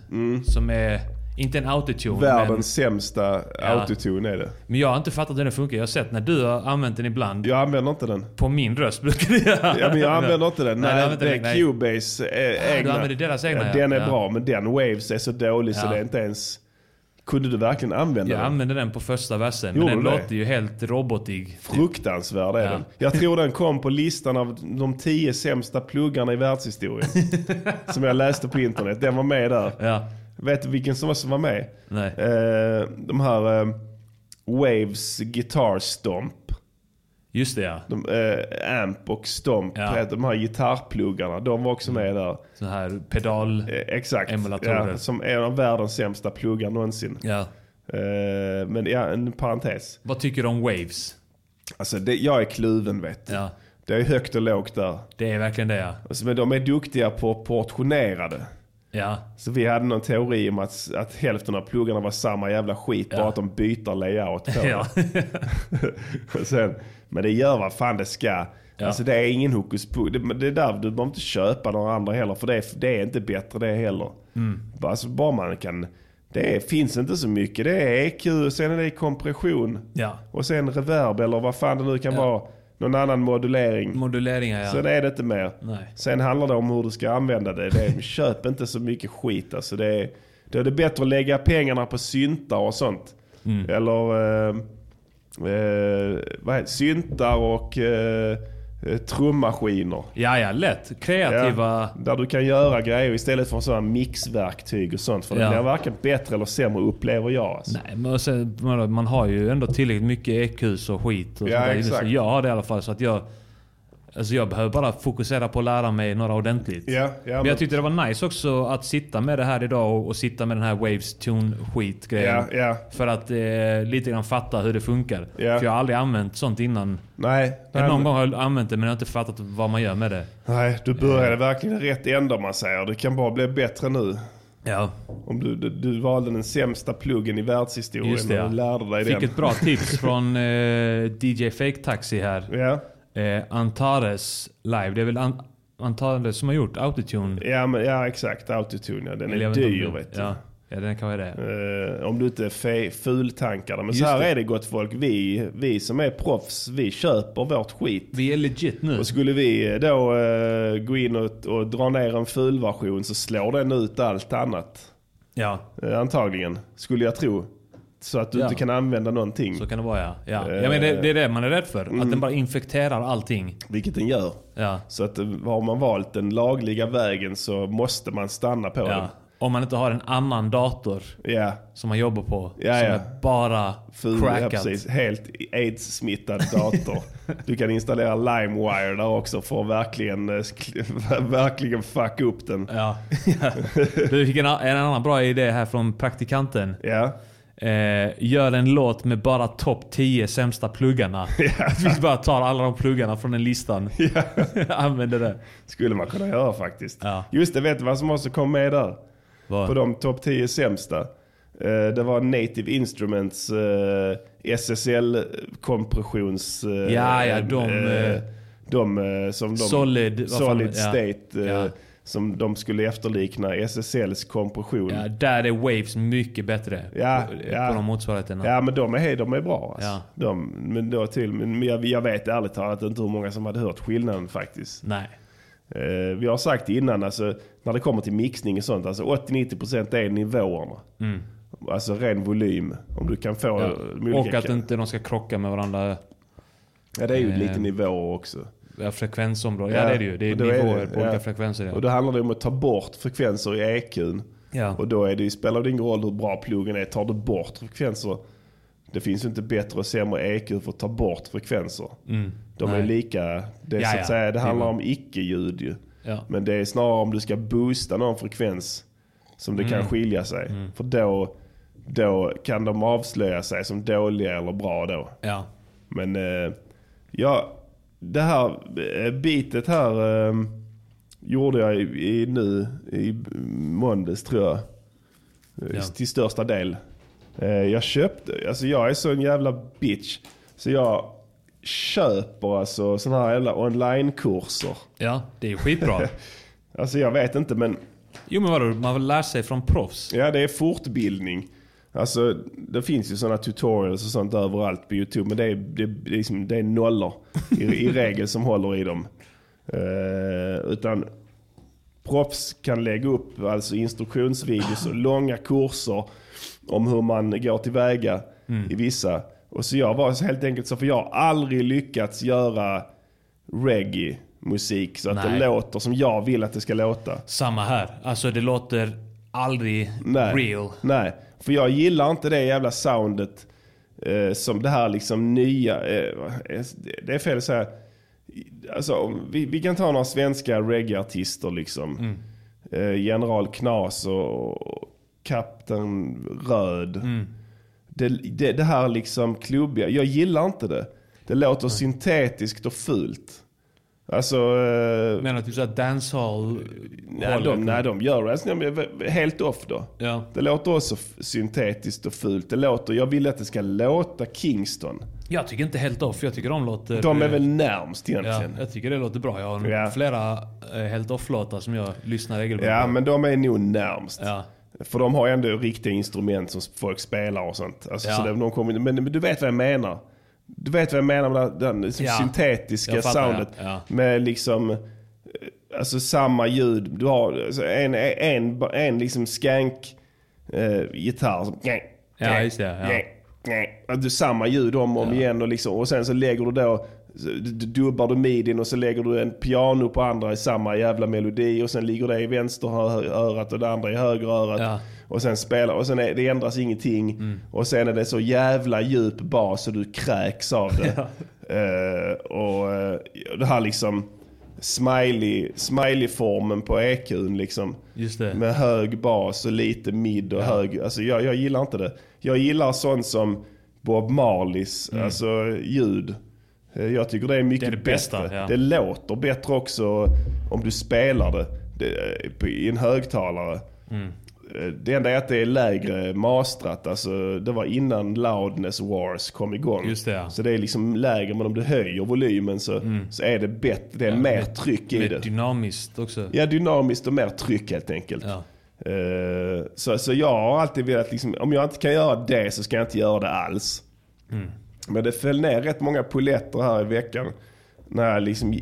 Som är, inte en autotune. Men. Världens sämsta autotune är det. men jag har inte fattat hur den funkar. Jag har sett när du har använt den ibland. Jag använder inte den. På min röst brukar du göra. Ja men jag använder inte den. Nej, Nej, det är den, nej. Cubase eh, Ah, du egna. använder deras egna, ja, ja. Den är Ja. bra men den Waves är så dålig så Ja. det är inte ens... Kunde du verkligen använda Jag den? använde den på första versen. Men Gjorde den du det? låter ju helt robotig. Fruktansvärd är Ja. den. Jag tror den kom på listan av de tio sämsta pluggarna i världshistorien. som jag läste på internet. Den var med där. Ja. Vet du vilken som var, som var med? Nej. Eh, de här eh, Waves Guitar Stomp. Just det ja. De, eh, Amp och Stomp, Ja. de här gitarrpluggarna. De var också med där. Så här pedal... Eh, exakt. Emulatorer. Ja, som är en av världens sämsta pluggar någonsin. Ja. Eh, men ja, en parentes. Vad tycker du om Waves? Alltså det, jag är kluven vet du. Ja. Det är högt och lågt där. Det är verkligen det ja. Alltså, men de är duktiga på portionerade. Ja. Så vi hade någon teori om att, att hälften av pluggarna var samma jävla skit. Bara att de byter layout på Ja. Sen, Men det gör vad fan det ska. Ja. Alltså det är ingen hokus pokus. Det, det är där, du behöver inte köpa några andra heller. För det är, det är inte bättre det heller. Mm. Alltså, bara man kan... Det är, finns inte så mycket. Det är EQ, sen är det kompression. Ja. Och sen reverb eller vad fan det nu kan Ja. vara. Någon annan modulering. Moduleringar ja. Sen är det inte mer. Nej. Sen handlar det om hur du ska använda det. det är, köp inte så mycket skit. Alltså det är, då är det bättre att lägga pengarna på syntar och sånt. Mm. Eller eh, eh, vad heter, syntar och eh, trummaskiner. Ja, ja, lätt. Kreativa... Ja, där du kan göra grejer istället för sådana mixverktyg och sånt. För Ja. det blir varken bättre eller sämre upplever jag. Alltså. Nej, men sen, man, har ju ändå tillräckligt mycket EQs och skit. Och Ja, exakt. så jag har det i alla fall. Så att jag... Alltså jag behöver bara fokusera på att lära mig några ordentligt. Ja, ja, men men- jag tyckte det var nice också att sitta med det här idag och, och sitta med den här Waves Tune skit grejen. Ja, ja. För att eh, lite grann fatta hur det funkar. Ja. För jag har aldrig använt sånt innan. Nej, Jag nej, någon gång har jag använt det men jag har inte fattat vad man gör med det. nej, du började verkligen i rätt ända om man säger. Det kan bara bli bättre nu. Ja, Om du, du, du valde den sämsta pluggen i världshistorien just det. och lärde dig Fick den. ett bra tips från eh, DJ Fake Taxi här. Ja, Eh, Antares live. Det är väl An- Antares som har gjort Autotune? ja, men, ja exakt. Autotune, ja. Den Eller är dyr vet du. Ja, ja den kan vara det. Eh, om du inte är fultankar den. Men Just så här det. är det gott folk. Vi, vi som är proffs, vi köper vårt skit. Vi är legit nu. Och skulle vi då eh, gå in och, och dra ner en fulversion så slår den ut allt annat. Ja, Eh, antagligen, skulle jag tro. Så att du Ja. inte kan använda någonting. så kan det vara ja. Ja, Eh, ja men det, det är det man är rädd för. mm. Att den bara infekterar allting. Vilket den gör. Ja. Så att eh, har man valt den lagliga vägen så måste man stanna på ja. Om man inte har en annan dator den. Ja, som man jobbar på. Ja, som ja. är bara ful, ja crackat. precis. Helt aids-smittad dator. du kan installera LimeWire där också för att verkligen, eh, verkligen fucka upp den. Ja. du fick en, en annan bra idé här från praktikanten. Ja, Eh, gör en låt med bara topp 10 sämsta pluggarna. Vi bara tar alla de pluggarna från den listan. Använder det. skulle man kunna göra faktiskt. Ja. Just det, vet du vad som också kom med där? Vad? På de topp 10 sämsta. Eh, det var Native Instruments eh, SSL-kompressions... eh, Ja, ja, de, eh, de eh, som de... Solid, solid ja. State. eh, Ja. Som de skulle efterlikna SSLs kompression. Ja, där är Waves mycket bättre. Ja, på, ja. på de motsvarigheterna. Ja men de är, de är bra alltså. Ja. de, men då till, men jag, jag vet ärligt talat inte hur många som hade hört skillnaden faktiskt. Nej. Eh, vi har sagt innan, alltså, när det kommer till mixning och sånt, alltså 80-90% är nivåerna. Alltså ren volym. Om du kan få... Mm. Ja. Och att inte de ska krocka med varandra. Ja det är ju eh, lite nivåer också. Ja, frekvensområden. Ja, Ja, det är det ju. Det är då är nivåer det- på ja. olika frekvenser. Ja. Och då handlar det om att ta bort frekvenser i EQn. Ja. Och då är det, spelar det ingen roll hur bra pluggen är. Tar du bort frekvenser, det finns ju inte bättre och sämre EQ för att ta bort frekvenser. De är Nej. lika, det, är Ja, så att säga, det handlar om icke-ljud ju. Men det är snarare om du ska boosta någon frekvens som det Mm. kan skilja sig. För då, då kan de avslöja sig som dåliga eller bra då. ja. Men eh, ja, det här eh, bitet här eh, gjorde jag i, i nu i måndags tror jag. Eh, Ja. Till största del. Eh, jag köpte, alltså jag är så en jävla bitch. Så jag köper alltså sådana här jävla online-kurser. ja, det är skitbra. Alltså jag vet inte men jo men vadå, man vill lära sig från proffs. Ja, det är fortbildning. Alltså, det finns ju sådana tutorials och sånt överallt på YouTube. Men det är, det, det är, liksom, det är nollor i, i regel som håller i dem. Eh, utan proffs kan lägga upp alltså instruktionsvideos och långa kurser om hur man går tillväga i vissa. Och så jag var så helt enkelt så, för jag har aldrig lyckats göra reggae musik så att det Nej. låter som jag vill att det ska låta. Samma här. Alltså det låter aldrig Nej. real. Nej, för jag gillar inte det jävla soundet eh, som det här liksom nya, eh, det är fel att säga. Alltså, vi, vi kan ta några svenska reggae-artister liksom. Eh, General Knas och, Kapten Röd. Det, det, det här liksom klubbiga, jag gillar inte det. Det låter syntetiskt och fult. Alltså... Eh, Menar typ såhär dancehall nej, de, nej, de gör det. Alltså, helt off då. Ja. Det låter också syntetiskt och fult. Det låter, jag vill att det ska låta Kingston. Jag tycker inte helt off. Jag tycker de låter... De är väl närmst Ja, egentligen. jag tycker det låter bra. Jag har Ja. flera eh, helt off-låtar som jag lyssnar regelbundet Ja, men de är nog närmst. Ja. För de har ändå riktiga instrument som folk spelar och sånt. Alltså, Ja. så de kommer, men, men du vet vad jag menar. Du vet vad jag menar med det- den liksom Ja. syntetiska fattar, soundet. ja. Ja. Med liksom, eh, alltså samma ljud. Du har alltså, en, en, en liksom skank eh, gitarr. Som, Ja, just det, ja. Du samma ljud om och om igen och, liksom, och sen så lägger du då dubbar du midin och så lägger du en piano på andra i samma jävla melodi och sen ligger det i vänster örat och det andra i höger örat. Ja. Och sen spelar och sen är, det ändras ingenting. Och sen är det så jävla djup bas så du kräks av det. Eh, och eh, det här liksom smiley, smiley-formen på EQn liksom. Med hög bas och lite mid och hög. Alltså jag, jag gillar inte det. Jag gillar sånt som Bob Marleys alltså ljud. Eh, Jag tycker det är mycket Mm. Det är det bästa, bättre. ja. Det låter bättre också om du spelar det, det på- i en högtalare. Mm. Eh, Det enda är att det är lägre mastrat. Alltså, det var innan Loudness Wars kom igång. Just det, ja. Så det är liksom lägre, men om du höjer volymen så, så är det bättre. Det är mer tryck i Med det. dynamiskt också. Ja, dynamiskt och mer tryck helt enkelt. Ja. Eh, så, så jag har alltid velat, liksom, om jag inte kan göra det så ska jag inte göra det alls. Mm. Men det föll ner rätt många poletter här i veckan. När jag liksom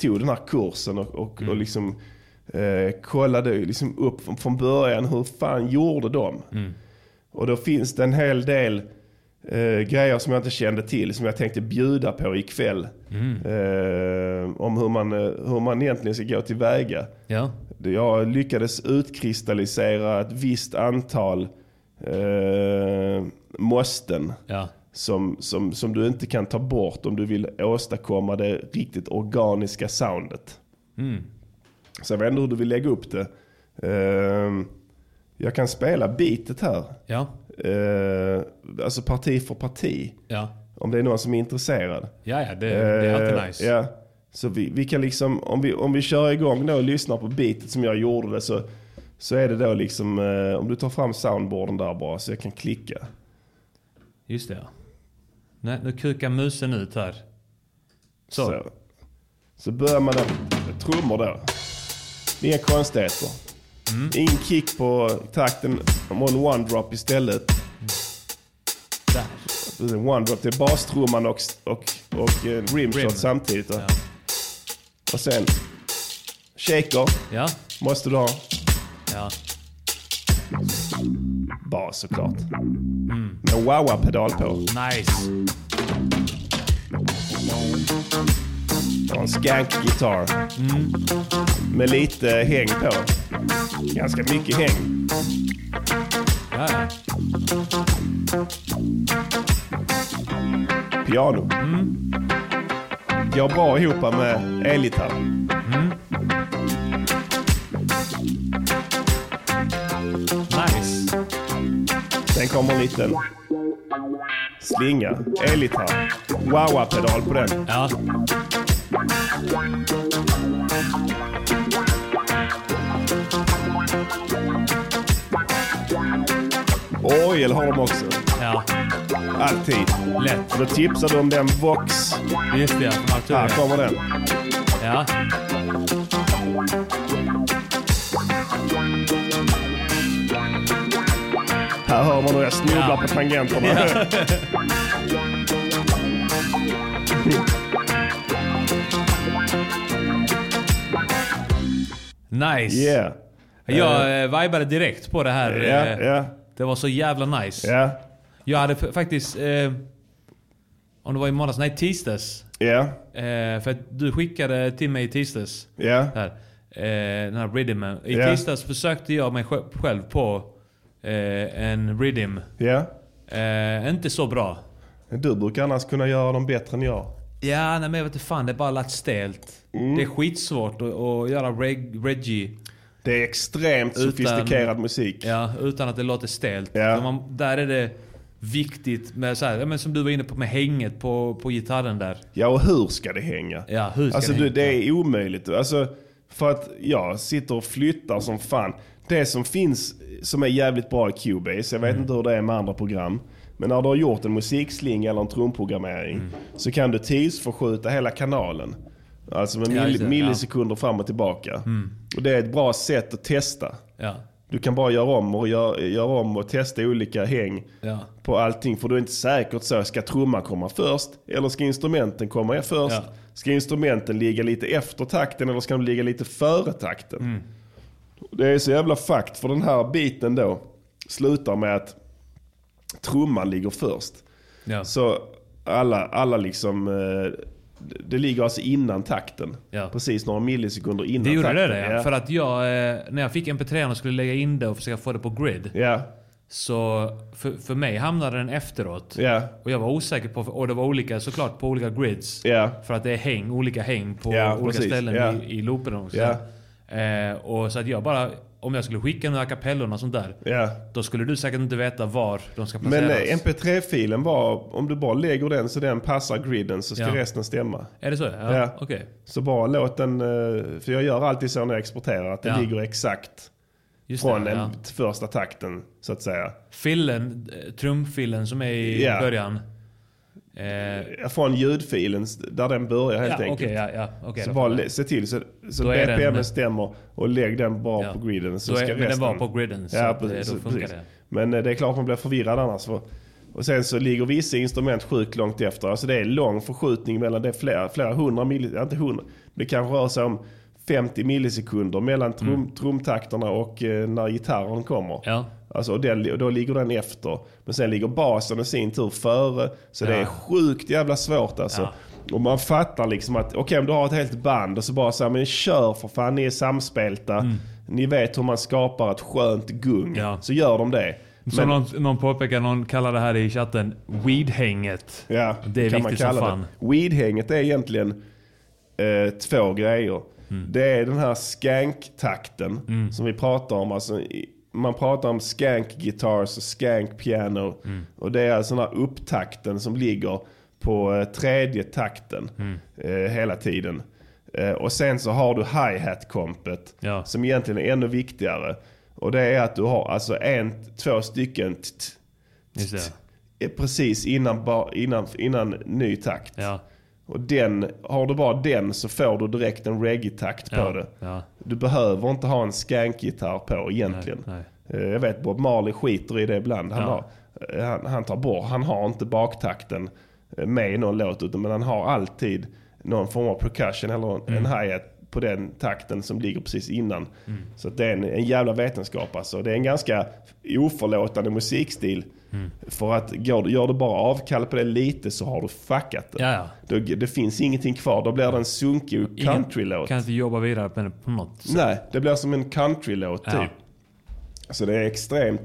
tog den här kursen och, och, Mm. och liksom eh, kollade liksom upp från, från början hur fan gjorde de? Mm. Och då finns det en hel del eh, grejer som jag inte kände till som jag tänkte bjuda på ikväll. Mm. Eh, om hur man, eh, hur man egentligen ska gå tillväga. Ja. Jag lyckades utkristallisera ett visst antal eh, måsten Ja. Som, som, som du inte kan ta bort om du vill åstadkomma det riktigt organiska soundet. Mm. Så jag vet inte hur du vill lägga upp det. Eh, jag kan spela beatet här. Ja. Eh, alltså parti för parti. Ja. Om det är någon som är intresserad. Ja, ja. Det, det är alltid nice. Ja. Så vi, vi kan liksom, om vi, om vi kör igång då och lyssnar på beatet som jag gjorde det så, så är det då liksom, eh, om du tar fram soundboarden där bara så jag kan klicka. Just det, ja. Nej, nu kukar musen ut här. Så. Så, så börjar man med trummor då. Inga konstigheter. Mm. Ingen kick på takten, on one drop istället. Där. One drop, det är bastrumman och, och, och eh, rimshot Rim. samtidigt. Då. Ja. Och sen shaker Ja. måste du ha. Ja. Bas såklart. Mm. Med wah-wah-pedal på. Nice. Och en skank-gitarr. Mm. Med lite häng på. Ganska mycket häng. Ja. Piano. Mm. Går bra ihop med elgitarr. Nice. Sen kommer en liten slinga. Elgitarr. Wah-wah-pedal på den. Ja. Orgel har de också. Ja. Alltid. Lätt. Då tipsar du om den Vox. Just det, ja. Här kommer den. Ja. Här hör man hur jag snubblar Ja. på tangenterna. Ja. Nice. Yeah. Jag eh, vibade direkt på det här. Eh, ja, Det var så jävla nice. ja, Jag hade faktiskt... Eh, om det var i måndags, nej tisdags. ja, Eh, för att du skickade till mig i tisdags. ja. Där, eh, den här rhythmen. I Ja. tisdags försökte jag mig sj- själv på eh, en rhythm. ja. Eh, inte så bra. Du brukar annars kunna göra dem bättre än jag. Ja, nej, men jag vet inte fan. Det är bara lagt stelt. Mm. Det är skitsvårt att, att göra reg, Reggie Det är extremt Utan- sofistikerad musik. ja, utan att det låter stelt. För Man, där är det viktigt med så här, men som du var inne på med hänget på, på gitarren där. Ja, och hur ska det hänga? Ja, hur ska alltså det du, hänga? det är omöjligt. Alltså, för att jag sitter och flyttar som fan. Det som finns som är jävligt bra i Cubase, jag vet Mm. inte hur det är med andra program. Men när du har gjort en musikslinga eller en trumprogrammering Mm. så kan du tidsförskjuta hela kanalen. Alltså med Ja, mill- just det, ja. millisekunder fram och tillbaka. Mm. Och det är ett bra sätt att testa. Ja. Du kan bara göra om och göra, göra om och testa olika häng Ja. på allting. För du är inte säkert så, ska trumman komma först? Eller ska instrumenten komma först? Ja. Ska instrumenten ligga lite efter takten eller ska de ligga lite före takten? Mm. Det är så jävla fakt för den här biten då slutar med att trumman ligger först. Ja. Så alla, alla liksom, eh, det ligger alltså innan takten. Ja. Precis några millisekunder innan Det gjorde takten. det, det ja. För att jag, eh, när jag fick mp3 och skulle lägga in det och försöka få det på grid. ja. Så för, för mig hamnade den efteråt. Ja. Och jag var osäker på, och det var olika såklart på olika grids. Ja. För att det är häng, olika häng på Ja, olika precis. ställen i, i loopen också. Eh, och så att jag bara, om jag skulle skicka några kapellorna och sånt där. Ja. Då skulle du säkert inte veta var de ska Men placeras. eh, mp3-filen var, om du bara lägger den så den passar griden så ska Ja. resten stämma. Är det så? Ja, Ja. okej. Så bara låt den, eh, för jag gör alltid så när jag exporterar, att det Ja. ligger exakt Just från det, den ja. första takten så att säga. Fillen, eh, trumfillen som är i Ja. början. Eh, Från ljudfilen där den börjar helt ja, enkelt. okej, ja, ja, okej, så bara jag. se till så, så BPM den- stämmer och lägg den bara Ja. på griden. Så är- ska men den var på griden, så ja, eh, precis, så- funkar precis. det. Men eh, det är klart man blir förvirrad annars. För, och sen så ligger vissa instrument sjukt långt efter. Alltså det är lång förskjutning mellan det flera, flera hundra millisekunder, inte hundra, det kanske rör sig om 50 millisekunder mellan trum, Mm. trumtakterna och eh, när gitarren kommer. Ja. Alltså, och, den, och då ligger den efter. Men sen ligger basen i sin tur före. Så det Ja. är sjukt jävla svårt alltså. Och man fattar liksom att, okej om du har ett helt band och så bara så här, men kör för fan, ni är samspelta. Ni vet hur man skapar ett skönt gung. Mm. Ja. Så gör de det. Som någon, någon påpekar, någon kallar det här i chatten, weedhänget. Ja, Det är kan man viktigt som kalla fan. det. Weedhänget är egentligen eh, två grejer. Mm. Det är den här skank-takten som vi pratar om. Alltså, man pratar om skank guitars och skank piano. Mm. Och det är alltså den här upptakten som ligger på eh, tredje takten Mm. eh, hela tiden. Eh, och sen så har du hi-hat-kompet Ja. som egentligen är ännu viktigare. Och det är att du har alltså en, två stycken t- t- det. är precis innan, ba- innan, innan ny takt. Ja. Och den, har du bara den så får du direkt en reggae-takt på Ja. det. Ja. Du behöver inte ha en skankgitarr på egentligen. Nej, Eh, Jag vet Bob Marley skiter i det ibland. Han, Ja. har, eh, han, han tar bort, han har inte baktakten eh, med i någon låt utan men han har alltid någon form av percussion eller en, Mm. en hi-hat på den takten som ligger precis innan. Så att det är en, en jävla vetenskap alltså. Det är en ganska oförlåtande musikstil. Mm. För att du- gör du bara avkall på det lite så har du fuckat det. Ja, ja. Då, det finns ingenting kvar. Då blir det en sunkig countrylåt. Kan inte jobba vidare på det på något sätt. Nej, det blir som en countrylåt Ja. typ. Så det är extremt...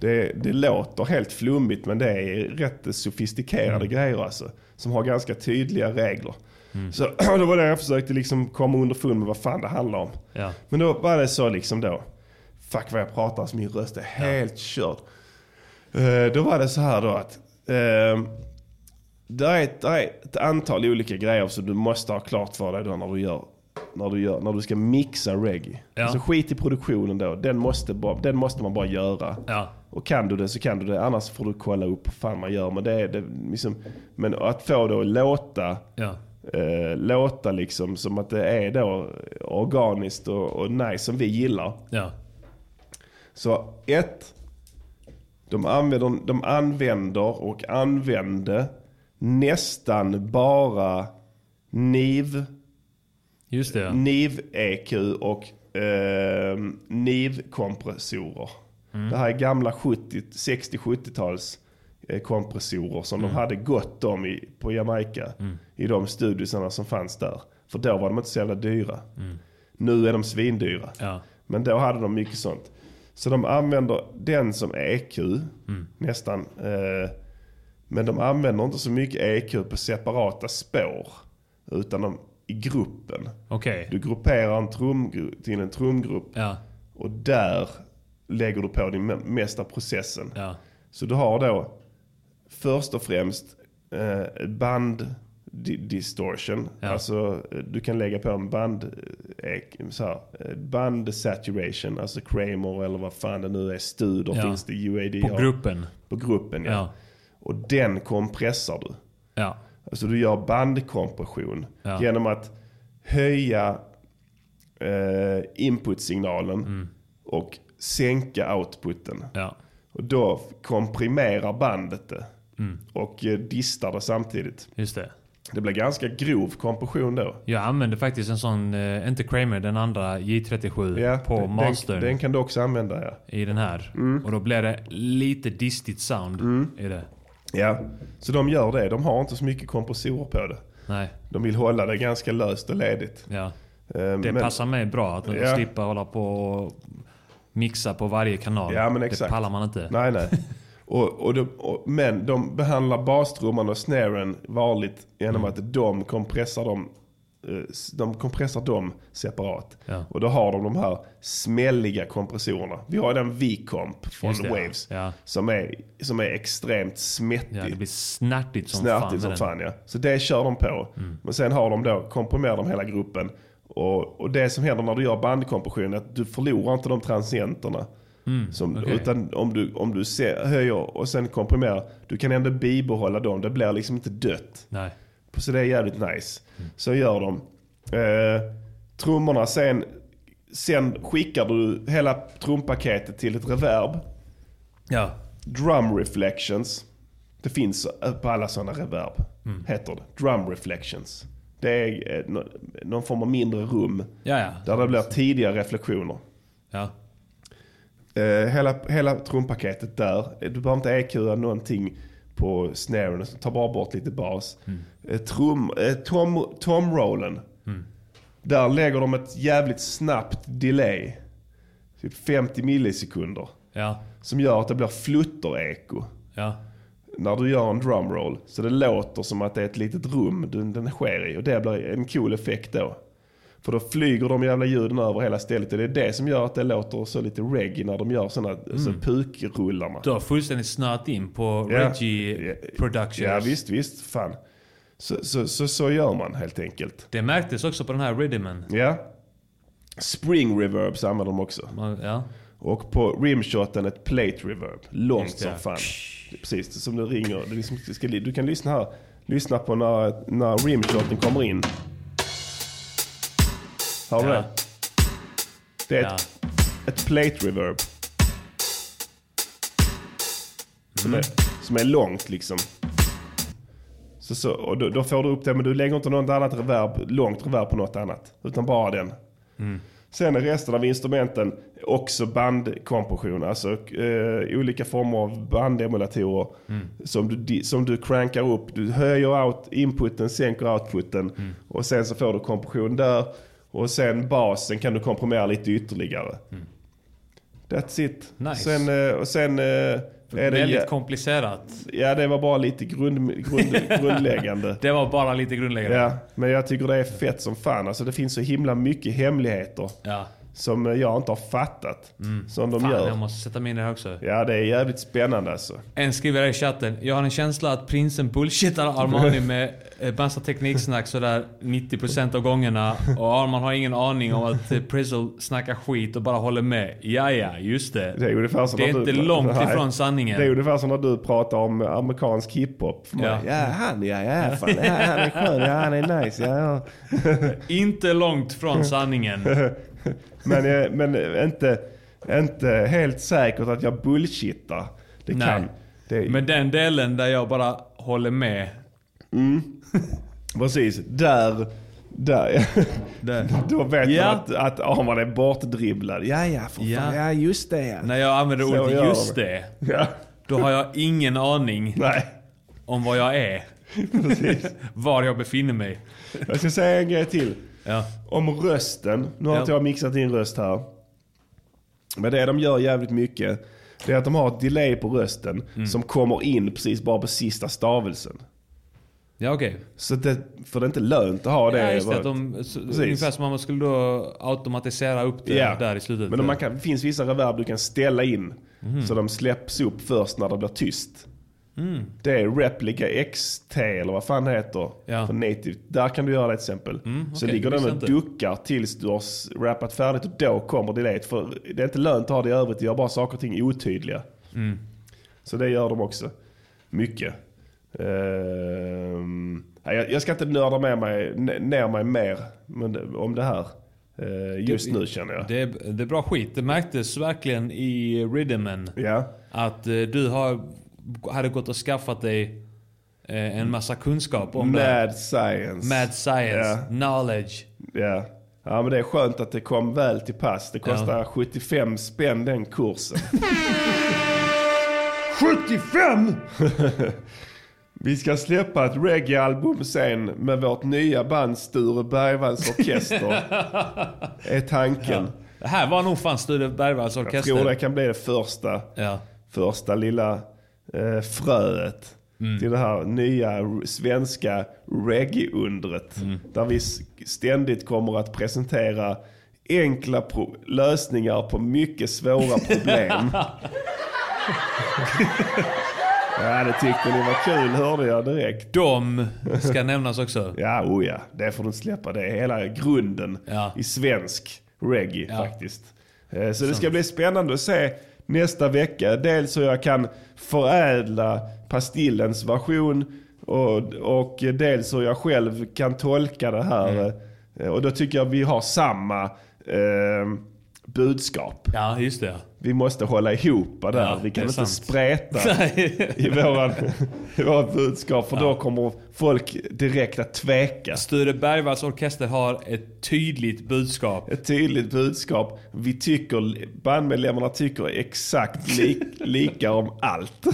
Det, det låter helt flummigt men det är rätt sofistikerade Mm. grejer alltså. Som har ganska tydliga regler. Så då var det jag försökte liksom komma underfund med vad fan det handlar om. Ja. Men då var det så liksom då. Fuck vad jag pratar så min röst är helt körd. Eh, då var det så här då att. Uh, det, är ett, det är ett antal olika grejer som du måste ha klart för dig då när du gör. När du, gör, när du ska mixa reggae. Ja. Alltså skit i produktionen då. Den måste, bara, den måste man bara göra. Ja. Och kan du det så kan du det. Annars får du kolla upp vad fan man gör. Men, det det, liksom, men att få det att låta Ja. eh, låta liksom som att det är då organiskt och, och nice som vi gillar. Ja. Så ett, de använder, de använder och använde nästan bara NIV, Just det. NIV-EQ och eh, NIV-kompressorer. Det här är gamla 70, 60-70-tals eh, kompressorer som de hade gott om i, på Jamaica. I de studiosarna som fanns där. För då var de inte så jävla dyra. Nu är de svindyra. Ja. Men då hade de mycket sånt. Så de använder den som EQ nästan. Eh, men de använder inte så mycket EQ på separata spår. Utan de, i gruppen. Okej. Du grupperar en trum, till en trumgrupp Ja. och där lägger du på din me- mesta processen. Ja. Så du har då först och främst eh, band distortion. Ja. Alltså du kan lägga på en band, eh, så här, eh, band saturation, alltså Kramer eller vad fan det nu är, Studer Ja. finns det, UAD På gruppen. På gruppen ja. Ja. Och den kompressar du. Ja. Alltså du gör bandkompression genom att höja eh, inputsignalen Mm. och sänka outputen. Ja. Och då komprimerar bandet det Mm. och eh, distar det samtidigt. Just det. Det blir ganska grov kompression då. Jag använde faktiskt en sån, eh, inte Kramer, den andra J37 Ja, på den, mastern Den, kan du också använda ja. i den här. Mm. Och då blev det lite distigt sound i det. Ja, så de gör det. De har inte så mycket kompressorer på det. Nej, De vill hålla det ganska löst och ledigt. ja. Eh, Det men- passar mig bra att Ja. slippa hålla på och mixa på varje kanal. Ja, men det exakt. pallar man inte. Nej, nej. Och, och, de, och, men de behandlar bastrumman och snaren varligt genom att de kompressar dem eh, de kompressar dem separat. Ja. Och då har de de här smälliga kompressorerna. Vi har den V-comp från det. Waves. Ja. Som, är, som är extremt smättig. Ja, det blir snärtigt som fan. Snärtigt med som den. fan ja. Så det kör de på. Men sen har de då, komprimerar de hela gruppen. Och, och det som händer när du gör bandkompression är att du förlorar inte de transienterna. Som, okej. Utan om du, om du ser, höjer och sen komprimerar, du kan ändå bibehålla dem. Det blir liksom inte dött. Nej. Så det är jävligt nice. Så gör de. Eh, trummorna sen, sen skickar du hela trumpaketet till ett reverb. Ja. Drum reflections. Det finns på alla sådana reverb. Heter det. Drum reflections. Det är eh, nå- någon form av mindre rum. Ja, ja. Där det blir tidiga reflektioner. Ja. Eh, hela, hela trumpaketet där. Du behöver inte EQa någonting på snaren. Ta bara bort lite bas. Eh, trum, eh, tom, tomrollen. Där lägger de ett jävligt snabbt delay. Typ 50 millisekunder. Ja. Som gör att det blir flutter-eko. Ja. när du gör en drumroll. Så det låter som att det är ett litet rum den, den sker i. Och det blir en cool effekt då. För då flyger de jävla ljuden över hela stället. Och det är det som gör att det låter så lite reggae när de gör sådana så pukrullarna. Du har fullständigt snöat in på Ja. Reggie Ja. Productions. Ja visst, visst. Fan. Så, så, så, så gör man helt enkelt. Det märktes också på den här rhythmen. Ja. Spring reverbs använder de också. Ja. Och på rimshoten ett plate reverb. Långt som fan. Precis, som du ringer. Det är liksom, ska, du kan lyssna här. Lyssna på när, när rimshoten kommer in. Har du det? Det är ett, ett plate reverb. Som, är, som är långt liksom. Så, så, och då, då får du upp det, men du lägger inte något annat reverb, långt reverb på något annat. Utan bara den. Sen är resten av instrumenten också bandkompression. Alltså eh, olika former av bandemulatorer. Som, du, som du crankar upp. Du höjer out inputen, sänker outputen. Och sen så får du kompression där. Och sen basen kan du komprimera lite ytterligare. That's it. Nice. Sen, eh, och sen eh, är det... Väldigt komplicerat. ja, det var bara lite grund, grund, grundläggande. Det var bara lite grundläggande. Ja, men jag tycker det är fett som fan. Alltså det finns så himla mycket hemligheter Ja. Som jag inte har fattat. Som de Fan, gör. jag måste sätta mig in i det också. Ja, det är jävligt spännande alltså. En skriver i chatten. Jag har en känsla att prinsen bullshittar Armani med massa tekniksnack sådär 90% av gångerna. Och Arman har ingen aning om att Prizzle snackar skit och bara håller med. Ja, ja, just det. Det är ungefär som Det är inte du, långt Nej. ifrån sanningen. Det är ungefär som när du pratar om amerikansk hiphop. Mig. Ja. Ja. han ja, ja, fan, ja, han är skön, ja, han är nice. Ja, ja. Inte långt från sanningen. Men, men inte, inte helt säkert att jag bullshittar. Det Nej. kan. Det, Men den delen där jag bara håller med. Precis, där, där, Där. då vet Ja. man att, att Arman är bortdribblad. Ja, ja, för fan, Ja. ja, just det. Ja. När jag använder Så ordet just de. det. Ja. Då har jag ingen aning Nej, om vad jag är. Var jag befinner mig. jag ska säga en grej till. Ja. Om rösten. Nu har Ja. inte jag mixat in röst här. Men det de gör jävligt mycket. Det är att de har ett delay på rösten Mm. som kommer in precis bara på sista stavelsen. Ja, okej. Så det, för det är inte lönt att ha det. Ja, just det. Att de, så, ungefär som om man skulle då automatisera upp det Ja. där i slutet. Men man kan, det finns vissa reverb du kan ställa in. Mhm. Så de släpps upp först när det blir tyst. Mm. Det är Replica XT eller vad fan det heter. Ja. För native. Där kan du göra det till exempel. så okej, ligger det den och duckar tills du har rappat färdigt och då kommer delayet. För det är inte lönt att ha det i övrigt. Det gör bara saker och ting otydliga. Mm. Så det gör de också. Mycket. Nej, jag, ska inte nörda med mig, ner mig mer men, det- om det här. eh, just nu känner jag. Det är, det är bra skit. Det märktes verkligen i Rhythmen. Ja. Att eh, du har, hade gått och skaffat dig eh, en massa kunskap om det. här. Mad science. Mad science. Ja. Knowledge. Ja. ja, men det är skönt att det kom väl till pass. Det kostar 75 spänn den kursen. 75! Vi ska släppa ett reggae-album sen med vårt nya band Sture Bergvalls Orkester. är tanken. Det här var nog fan Sture Bergvalls Jag orkester. tror det kan bli det första, Ja. första lilla eh, fröet Mm. till det här nya svenska reggae-undret. Mm. Där vi ständigt kommer att presentera enkla lösningar på mycket svåra problem. ja, det tyckte ni var kul hörde jag direkt. De ska nämnas också. Ja, oh ja, det får du inte släppa. Det är hela grunden Ja. i svensk reggae Ja. faktiskt. Eh, Så det ska bli spännande att se nästa vecka. Dels hur jag kan förädla Pastillens version och, och dels hur jag själv kan tolka det här. Eh, Och då tycker jag vi har samma eh, budskap. Ja, just det. Vi måste hålla ihop där. Ja, vi kan inte sant. spreta Nej. i våran, i vårat budskap. För då kommer folk direkt att tveka. Sture Bergvalls orkester har ett tydligt budskap. Ett tydligt budskap. Vi tycker, bandmedlemmarna tycker exakt li, lika om allt.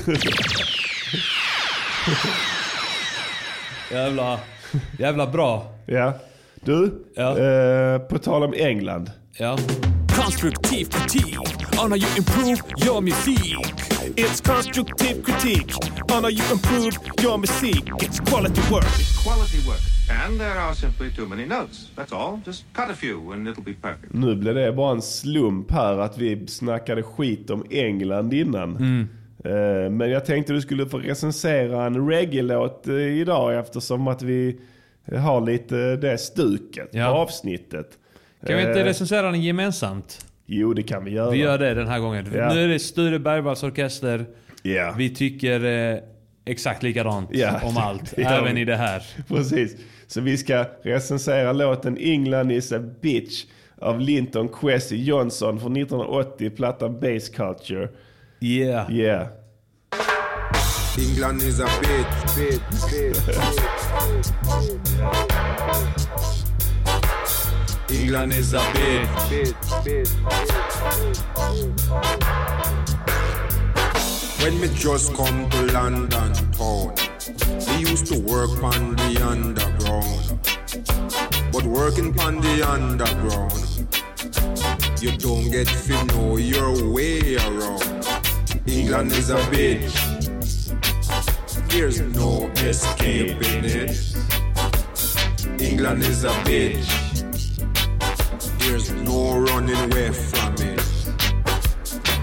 Jävla, jävla bra. ja. Du, Ja. eh, på tal om England. Ja. Constructive critique on how you improve your music. It's constructive critique on how you improve your music. It's quality work. quality work. And there are simply too many notes. That's all. Just cut a few and it'll be perfect. Nu blev det bara en slump här att vi snackade skit om England innan. Eh, Men jag tänkte du skulle få recensera en reggae-låt eh, idag eftersom att vi har lite det stuket Ja. på avsnittet. Kan vi inte Eh, recensera den gemensamt? Jo, det kan vi göra. Vi gör det den här gången. Ja. Nu är det Sture Bergvalls orkester. Ja. Vi tycker eh, exakt likadant Ja, om allt. även i det här. Precis. Så vi ska recensera låten England is a bitch av Linton Kwesi Johnson från 1980, plattan Base Culture. Yeah. Yeah. England is a bitch, bitch, bitch. England is a bitch. When me just come to London town, me used to work on the underground. But working on the underground, you don't get to know your way around. England is a bitch. There's no escaping it. England is a bitch. There's no running away from it.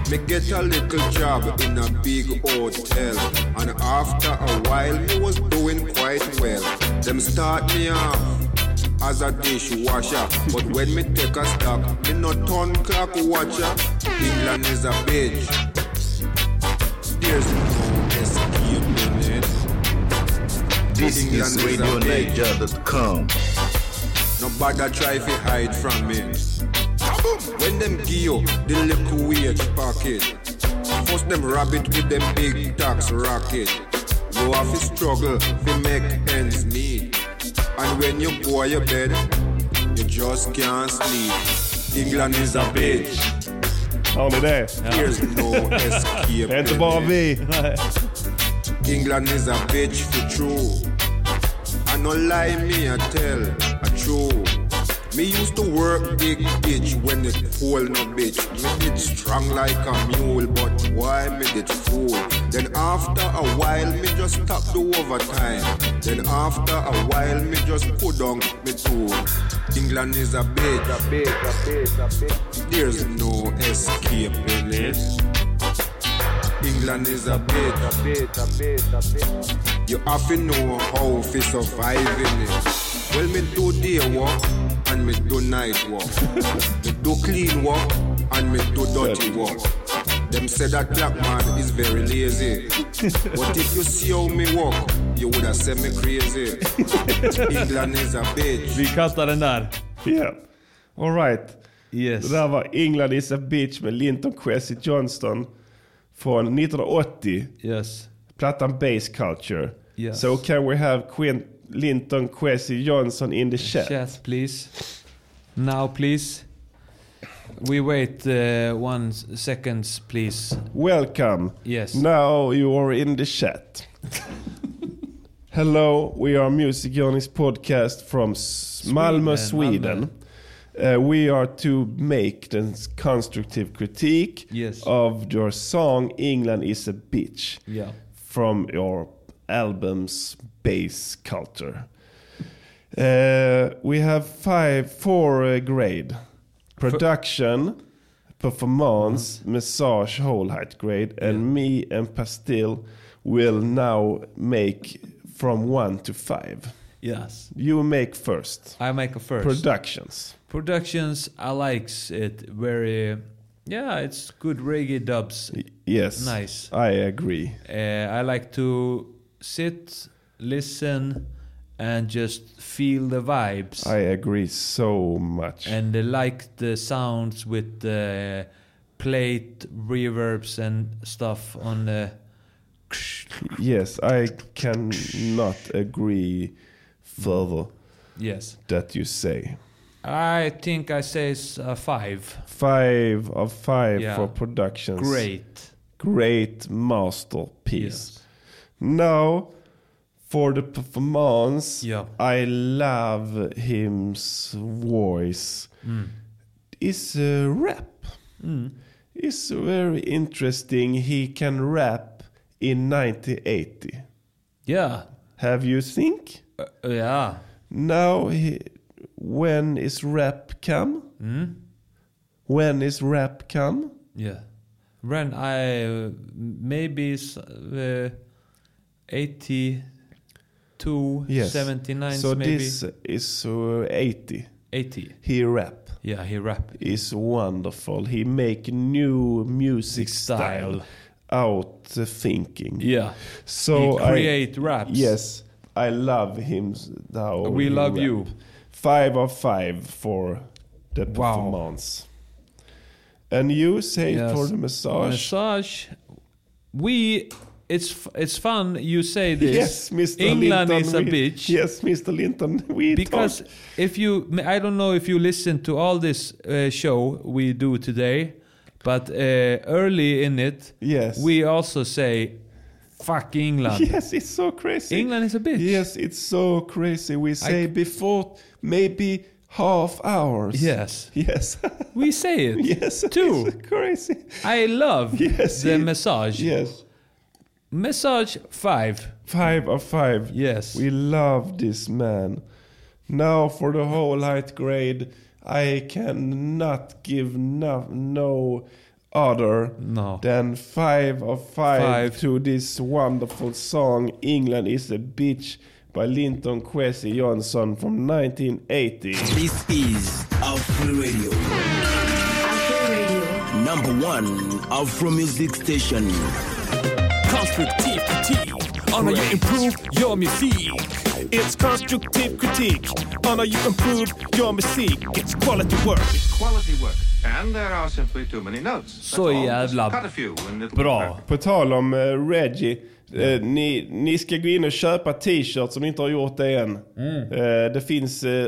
Me get a little job in a big hotel, and after a while me was doing quite well. Them start me off as a dishwasher, but when me take a stock, me no turn clock watcher. England is a bitch. There's no escaping it. This is England is. RadioNiger.com. Nobody try to hide from me. When them give you the little wage packet, first them rabbit with them big tax racket. You have to struggle to make ends meet. And when you go your bed, you just can't sleep. England is a bitch. Ni det? There's no escape. Är inte. England is a bitch for true. No lie me I tell a true. Me used to work big bitch when it cold no bitch. Me did strong like a mule, but why me did fool? Then after a while me just stop the overtime. Then after a while me just put on me tool. England is a bitch. A bitch, a bitch, a bitch. There's no escaping it. England is a bitch. A bitch, a bitch, a bitch. You have to know how to survive in it. Well, me do day work and me do night work. me do clean work and me do dirty work. Them say that black man is very lazy. but if you see how me work, you would have said me crazy. England is a bitch. Vi kattar den där. Yeah. All right. Yes. Det där var England is a bitch med Linton Kwesi Johnston från 1980. Yes. Plattan Base Culture. Yes. So can we have Quin Linton Kwesi Johnson in the chat? Chat please. Now please. We wait uh, one seconds please. Welcome. Yes. Now you are in the chat. Hello, we are Music Journeys podcast from S- Malmö, Sweden, Sweden. Uh, we are to make the constructive critique Yes. of your song "England is a bitch" Yeah. from your album's bass culture. Uh, we have five, four uh, grade: production, performance, massage, whole height grade, and me and Pastil will now make from one to five. Yes. You make first. I make first. Productions. Productions, I likes it very. Yeah, it's good reggae dubs. Yes. Nice. I agree. Uh, I like to sit, listen, and just feel the vibes. I agree so much. and I like the sounds with the plate reverbs and stuff on the. yes, I cannot agree further Yes. that you say. I think I say it's a five. Five of five Yeah. for productions. Great. Great masterpiece. Yes. Now, for the performance, Yeah. I love him's voice. Mm. It's a rap. It's very interesting. He can rap in 1980. Yeah. Have you think? Uh, yeah. Now, he, when is rap come? Mm. When is rap come? Yeah. When I uh, maybe uh, 82, Yes. 79 So maybe. this is uh, 80. 80. He rap. Yeah, he rap. is wonderful. He make new music style, Style. out thinking. Yeah. So he I- create raps. Yes, I love him. How We love rap. you. Five of five for the performance. And you say Yes. for the massage. Massage. We. It's it's fun. You say this. Yes, Mr. England Linton. is a we- bitch. Yes, Mr. Linton. We because talk. if you i don't know if you listen to all this uh, show we do today but uh, early in it Yes. we also say fuck england Yes, it's so crazy. england is a bitch Yes, it's so crazy. We say before maybe half hours. yes Yes. we say it yes. too It's crazy. i love Yes, the it- massage Yes. massage five Five of five. yes We love this man. Now for the whole height grade, I cannot give no, no other no than five of five, Five. to this wonderful song "England Is a Bitch" by Linton Kwesi Johnson from 1980. This is Afro Radio, Afro Radio. number one Afro music station. Constructive critique on how you improve your music. It's constructive critique on how you improve your music. It's quality work. Quality work. And there are simply too many notes. That's Så jävla bra. På tal om uh, Reggie. Eh, ni, ni ska gå in och köpa t-shirts om ni inte har gjort det än. Eh, det finns uh,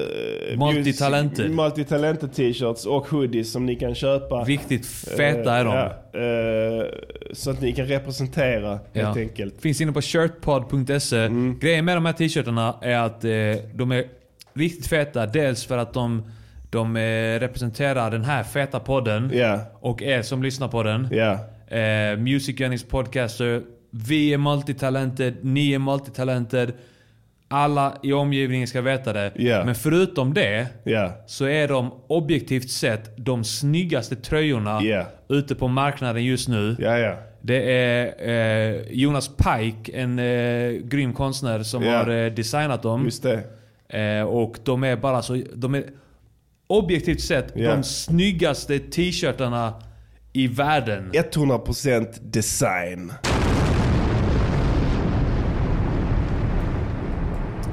Multitalented. multitalented t-shirts och hoodies som ni kan köpa. Viktigt feta är de. Ja, eh, så att ni kan representera helt Ja. enkelt. Finns inne på shirtpod.se. Grejen med de här t-shirtarna är att eh, de är riktigt feta. Dels för att de, de eh, representerar den här feta podden. Ja, Och er som lyssnar på den. ja, Eh, Music Gunnings podcaster. Vi är multitalented, ni är multitalented. Alla i omgivningen ska veta det. Ja. Men förutom det ja, så är de objektivt sett de snyggaste tröjorna Ja. ute på marknaden just nu. Det är eh, Jonas Pike, en eh, grym konstnär som har eh, designat dem. Eh, och de är bara så... De är objektivt sett de snyggaste t-shirtarna i världen. 100% design.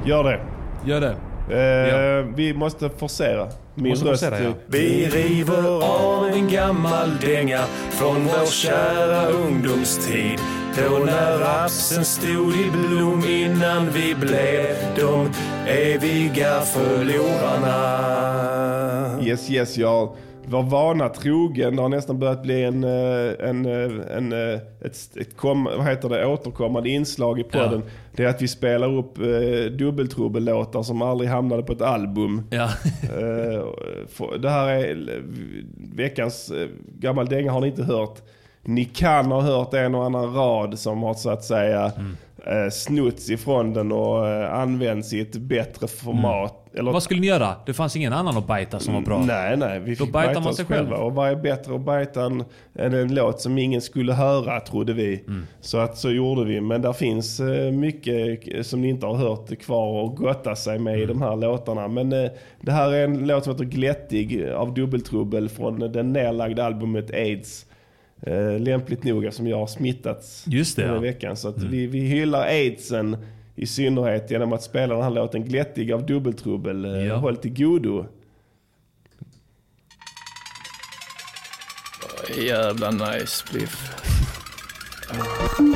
Gör det. Gör det. Eh, Vi måste forcera. Min Måste röst. forcera, ja. Vi river av en gammal dänga från vår kära ungdomstid. Då när rapsen stod i blom innan vi blev de eviga förlorarna. Yes, yes, y'all. Vår vana trogen, det har nästan börjat bli en, eh, en, eh, en, eh, ett, ett kom, vad heter det, återkommande inslag i podden. Det är att vi spelar upp eh, dubbeltrubbellåtar som aldrig hamnade på ett album. Ja. Det här är veckans gammal dänga har ni inte hört. Ni kan ha hört en och annan rad som har så att säga Mm. snutts ifrån den och använts i ett bättre format. Eller, Vad skulle ni göra? Det fanns ingen annan att bajta som var bra. Nej, nej. Vi Då fick bajtar bajta man oss sig själv. själva. Och vad är bättre att bajta än, än en låt som ingen skulle höra, trodde vi. Mm. Så att så gjorde vi. Men där finns eh, mycket som ni inte har hört kvar och gotta sig med Mm. i de här låtarna. Men eh, det här är en låt som heter Glättig av Dubbeltrubbel från det nedlagda albumet AIDS. Eh, lämpligt nog eftersom jag har smittats Just det, den här ja. veckan. Så att vi, vi hyllar aidsen i synnerhet genom att spela den här låten Glättig av Dubbeltrubbel. Eh, Ja. Håll till godo. Jävla nice spliff.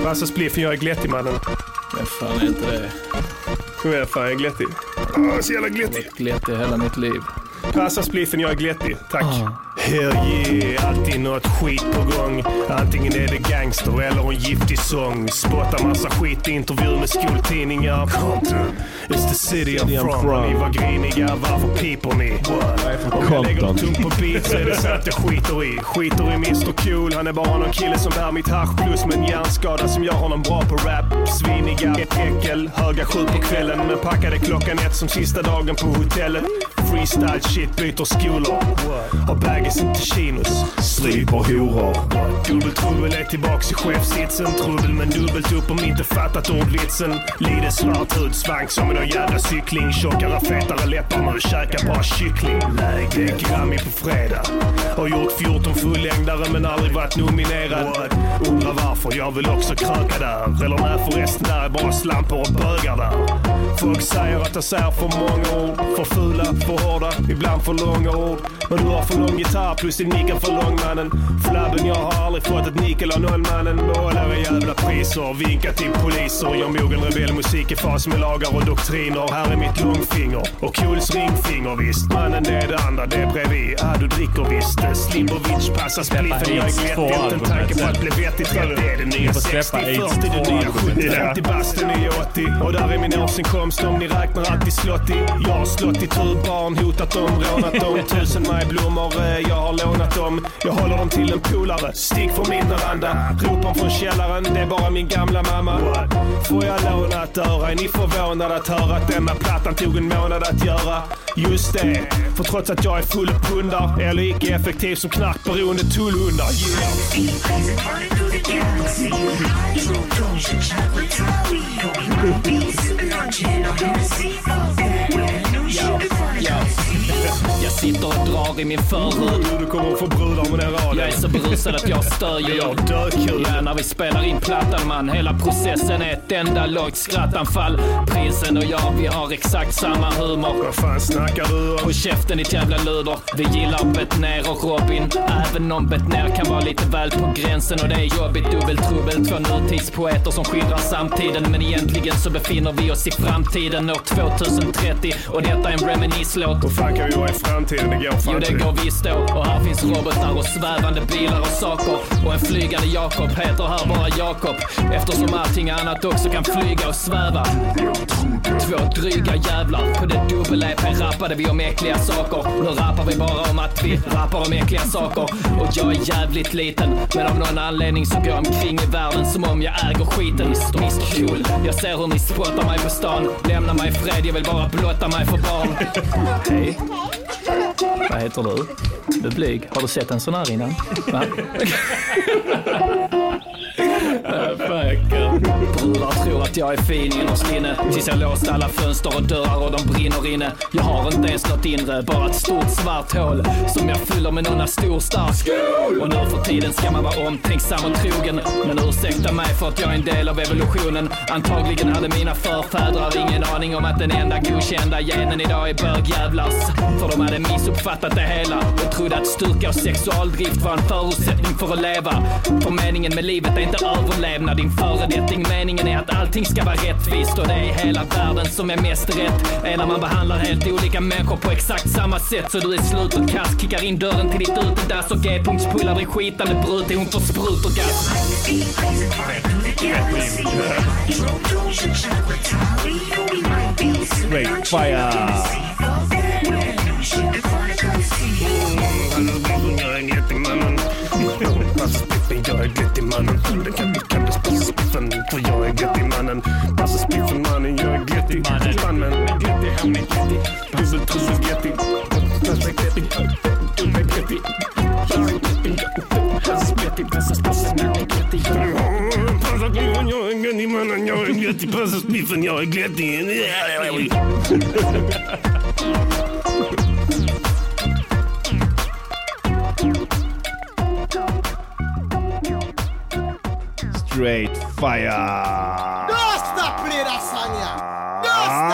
Alltså spliffen jag är glättig mannen. Men fan är inte det. Kom igen fan jag är glättig. Ah, så jävla glättig. Glättig hela mitt liv. Passa spliffen, jag är glättig. Tack. Hell yeah, alltid något skit på gång. Antingen är det gangster eller en giftig sång. Spottar massa skit i intervju med skoltidningar. Compton, it's the city I'm from. from. Ni var griniga, varför piper ni? Om jag lägger tungt på beat så är det sant jag skiter i. Skiter i Mr Cool, han är bara någon kille som bär mitt hasch plus med en hjärnskada som gör honom bra på rap. Sviniga äckel, höga sju på kvällen men packade klockan ett som sista dagen på hotellet. Freestyle shit, byter skolor. Har bagis inte chinos. Stryper horor. Dubbeltrubbel är tillbaks i chefsitsen. Trubbel men dubbelt upp om inte fattat ordvitsen. Lider svart hud, svank som en jävla cykling. Tjockare, fetare läppar när du käkar bara kyckling. Är Grammy på fredag. Har gjort 14 fullängdare men aldrig varit nominerad. Undrar varför, jag vill också kröka där. Eller nej förresten, där är bara slampor och bögar där. Folk säger att jag säger för många ord. För fula, för hårda, ibland för långa ord. Men du har för lång gitarr plus din nick är för lång mannen. Flabben, jag har aldrig fått ett nick eller noll mannen. Målar i jävla priser, vinka till poliser. Gör mogen rebellmusik i fas med lagar och doktriner. Här är mitt långfinger och Cools ringfinger visst. Mannen det är det andra, det är bredvid. Ah, du dricker visst. Slimbovic passar spliffen, jag är två glättig. En tanke på att bli rätt. Det är det nya Ni får 60, släppa AIDS 40, det nya albumet. 70, 50 bast, det nya 80. Och där är min årsinkomst om ni räknar alltid slott i. Jag har slått i turbarn, hotat dem, rånat dem. Tusen majblommor, eh, jag har lånat dem. Jag håller dem till en polare. Stick från min veranda. Ropen från källaren, det är bara min gamla mamma. Får jag låna ett öra? Är ni förvånade att höra att denna plattan tog en månad att göra? Just det, för trots att jag är full av pundar jag lika effektiv som tullhundar. Yeah. Jag sitter och drar i min förhud. Du kommer att få brudar med den raden. Jag är så berusad att jag stör Jag ju. har dödkul. Ja, när vi spelar in plattan man, hela processen är ett enda lågt skrattanfall. Prinsen och jag, vi har exakt samma humor. Vad fan snackar du om? På käften ditt jävla luder. Vi gillar Betnér och Robin. Även om Betnér kan vara lite väl på gränsen och det är jobbigt. Dubbeltrubbel, två nutidspoeter som skildrar samtiden. Men egentligen så befinner vi oss i framtiden år 2030. Och detta är en reminisce-låt. Vad fan kan vi vara i framtiden? Det går fan Jo, det inte. går visst då. Och här finns robotar och svävande bilar och saker. Och en flygande Jakob heter här bara Jakob. Eftersom allting annat också kan flyga och sväva. Två dryga jävlar. På det dubbel-EP rappade vi om äckliga saker. Nu rappar vi bara om att vi rappar om äckliga saker. Och jag är jävligt liten. Men av någon anledning så går jag omkring i världen som om jag äger skiten. Mr Cool. Jag ser hur ni spottar mig på stan. Lämna mig i fred, jag vill bara blotta mig för barn. Hej. Vad heter du? Du är blyg. Har du sett en sån här innan? Va? Brudar tror att jag är fin innerst inne Tills jag låst alla fönster och dörrar och de brinner inne. Jag har inte ens något inre, bara ett stort svart hål Som jag fyller med någon stor stark Och nu för tiden ska man vara omtänksam och trogen. Men ursäkta mig för att jag är en del av evolutionen. Antagligen hade mina förfäder ingen aning om att den enda godkända genen idag är bögjävlars För de hade missuppfattat det hela och trodde att styrka och sexualdrift var en förutsättning för att leva. För meningen med livet är inte överlevnad din föredetting. Meningen är att allting ska vara rättvist och det är hela världen som är mest rätt. Är när man behandlar helt olika människor på exakt samma sätt. Så du är slut och kast, kickar in dörren till ditt utedass och G-punktspullar dig skitande brut till hon får sprutorgasm. Straight fire! Jag är jättemannen. Passa spiffen, jag är glättig mannen. Det kan du kallas passa spiffen, för jag är glättig mannen. Passa spiffen mannen, jag är glättig mannen. Glättig, han är glättig. Dubbel trubbel glättig. Passa glättig, dubbel glättig. Jag är glättig, passa spiffen, passa spiffen, jag är glättig. Straight fire! Yeah. Don't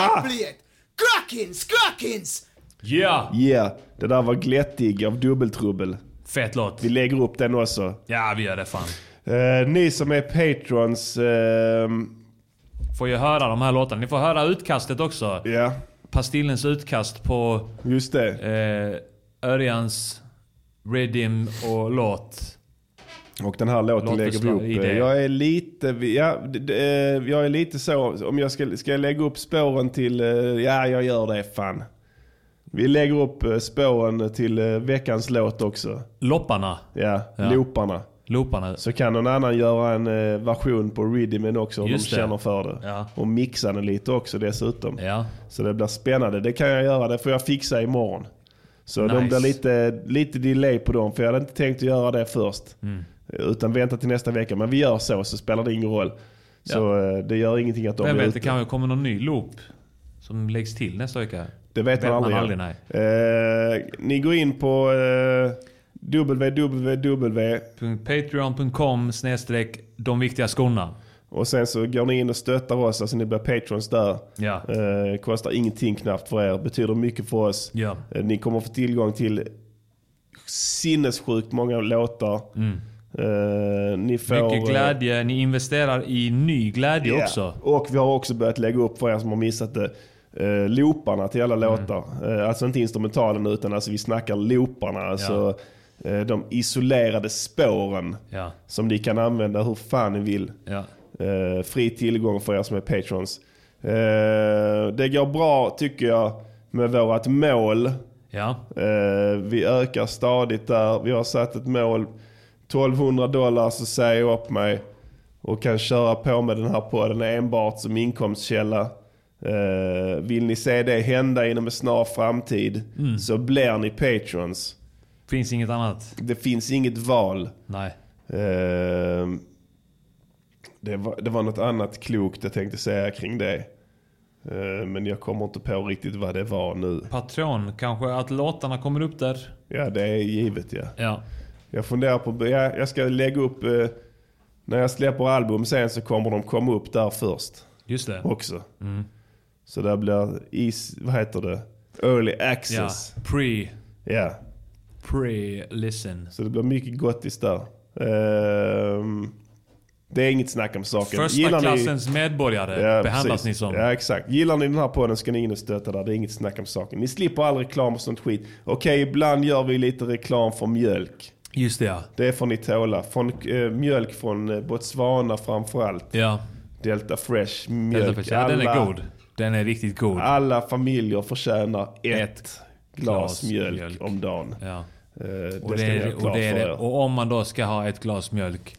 stop play it. Crackins, crackins. Yeah! Yeah, det där var Glättig av Dubbeltrubbel. Fet låt. Vi lägger upp den också. Ja, vi gör det fan. Eh, ni som är patrons, ehm, Får ju höra de här låtarna. Ni får höra utkastet också. ja, Pastillens utkast på just det. eh, Örjans Redim och låt. Och den här låten lägger vi upp. det. Jag är lite, ja, eh, jag är lite så, om jag ska, ska jag lägga upp spåren till, eh, ja jag gör det fan. Vi lägger upp eh, spåren till eh, veckans låt också. Lopparna. Ja, Ja. looparna. Looparna. Så kan någon annan göra en eh, version på Riddimen också om Just de det. känner för det. Ja. Och mixa den lite också dessutom. Ja. Så det blir spännande. Det kan jag göra, det får jag fixa imorgon. Så de Nice. blir lite, lite delay på dem, för jag hade inte tänkt att göra det först. Mm. Utan vänta till nästa vecka. Men vi gör så, så spelar det ingen roll. Så eh, det gör ingenting att de Vem vet, det kan väl komma någon ny loop som läggs till nästa vecka. Det vet man aldrig. aldrig nej. Eh, ni går in på eh, www Patreon.com snedstreck de viktiga skorna. och sen så går ni in och stöttar oss, alltså ni blir patrons där. Ja. Eh, kostar ingenting knappt för er, betyder mycket för oss. Ja. Eh, ni kommer få tillgång till sinnessjukt många låtar. Eh, ni får. Mycket glädje. Ni investerar i ny glädje Ja, också. Och vi har också börjat lägga upp för er som har missat det. Eh, looparna till alla Mm. låtar. Eh, alltså inte instrumentalen utan alltså vi snackar looparna. Alltså eh, de isolerade spåren. Ja. Som ni kan använda hur fan ni vill. Ja. Fri tillgång för er som är patrons. Det går bra tycker jag med vårat mål. Ja. Vi ökar stadigt där. Vi har satt ett mål. 1200 dollar så säger jag upp mig. Och kan köra på med den här podden enbart som inkomstkälla. Eh, vill ni se det hända inom en snar framtid Mm. så blir ni patrons. Finns inget annat. Det finns inget val. Nej. Eh, det, var, det var något annat klokt jag tänkte säga kring det. Eh, men jag kommer inte på riktigt vad det var nu. Patreon, kanske att låtarna kommer upp där. Ja, det är givet ja. Ja. Jag funderar på, ja, jag ska lägga upp, eh, när jag släpper album sen så kommer de komma upp där först. Just det. Också. Mm. Så där blir is, vad heter det? Early Ja. access. Pre. Ja. Pre-listen. Så det blir mycket gottis där. Ehm, det är inget snack om saken. Första Gillar ni- klassens medborgare Ja, behandlas precis. ni som. Ja, exakt. Gillar ni den här podden ska ni in och stötta där. Det är inget snack om saken. Ni slipper all reklam och sånt skit. Okej, ibland gör vi lite reklam för mjölk. Just det ja. Det får ni tåla. Från, eh, mjölk från eh, Botswana framförallt. Ja. Delta Fresh mjölk. Delta Fresh. Ja, den är god. Den är riktigt god. Alla familjer förtjänar ett, Ett glas, glas mjölk, mjölk. om dagen. Ja. Eh, det Och, det är, och, det är och om man då ska ha ett glas mjölk,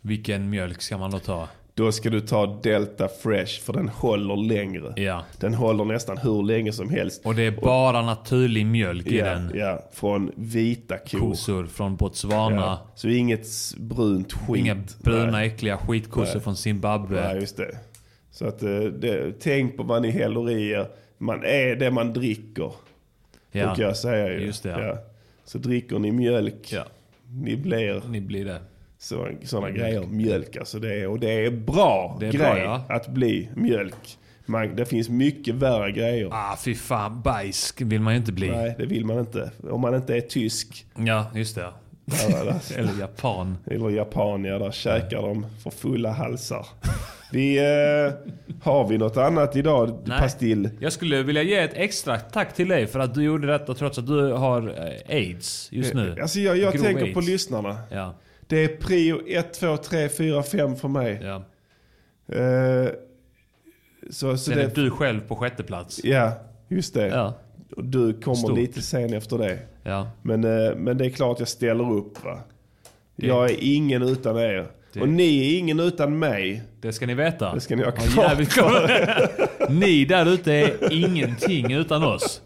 vilken mjölk ska man då ta? Då ska du ta Delta Fresh för den håller längre. Ja. Den håller nästan hur länge som helst. Och det är bara naturlig mjölk i ja, den. ja, från vita kor. Kossor från Botswana. Ja. Så inget brunt skit. Inga bruna Nej. äckliga skitkossor Nej. från Zimbabwe. Nej, just det. Så att, eh, det, tänk på vad ni häller i er. Man är det man dricker. Ja. Brukar jag säga ju. Just det, ja. Så dricker ni mjölk. Ja. Ni blir Ni blir det. Så, sådana grejer. Mjölk alltså. Det är, och det är bra Det är grej bra, ja. att bli mjölk. Man, det finns mycket värre grejer. Ah, fy fan. Bajs vill man ju inte bli. Nej, det vill man inte. Om man inte är tysk. Ja, just det. Eller japan. eller Japan, ja, där käkar de för fulla halsar. Vi, eh, har vi något annat idag, Nej. Pastill? Jag skulle vilja ge ett extra tack till dig för att du gjorde detta trots att du har eh, aids just nu. Alltså jag, jag tänker aids. på lyssnarna. Ja, Det är prio 1, 2, 3, 4, 5 för mig. ja. Eh, så, så Sen det, är du själv på sjätte plats. Ja, just det. Ja. Du kommer Stort. lite sen efter det. Ja. Men, eh, men det är klart jag ställer upp va. Jag är ingen utan er. Det- Och ni är ingen utan mig. Det ska ni veta. Det ska ni ha Ja, klart klart. Ni där ute är ingenting utan oss.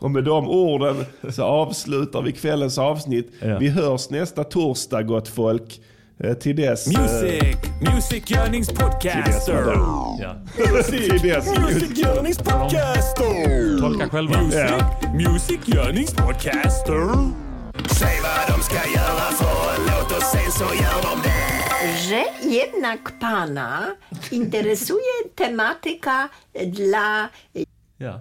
Och med de orden så avslutar vi kvällens avsnitt. Ja. Vi hörs nästa torsdag gott folk. Eh, Till dess... eh, Music, musikgörningspodcaster. Ja. Till dess. Musikgörningspodcaster. Tolka själva. Music, musikgörningspodcaster. Säg vad de ska göra för en låt och sen så gör de det. że jednak pana interesuje tematyka dla Ja.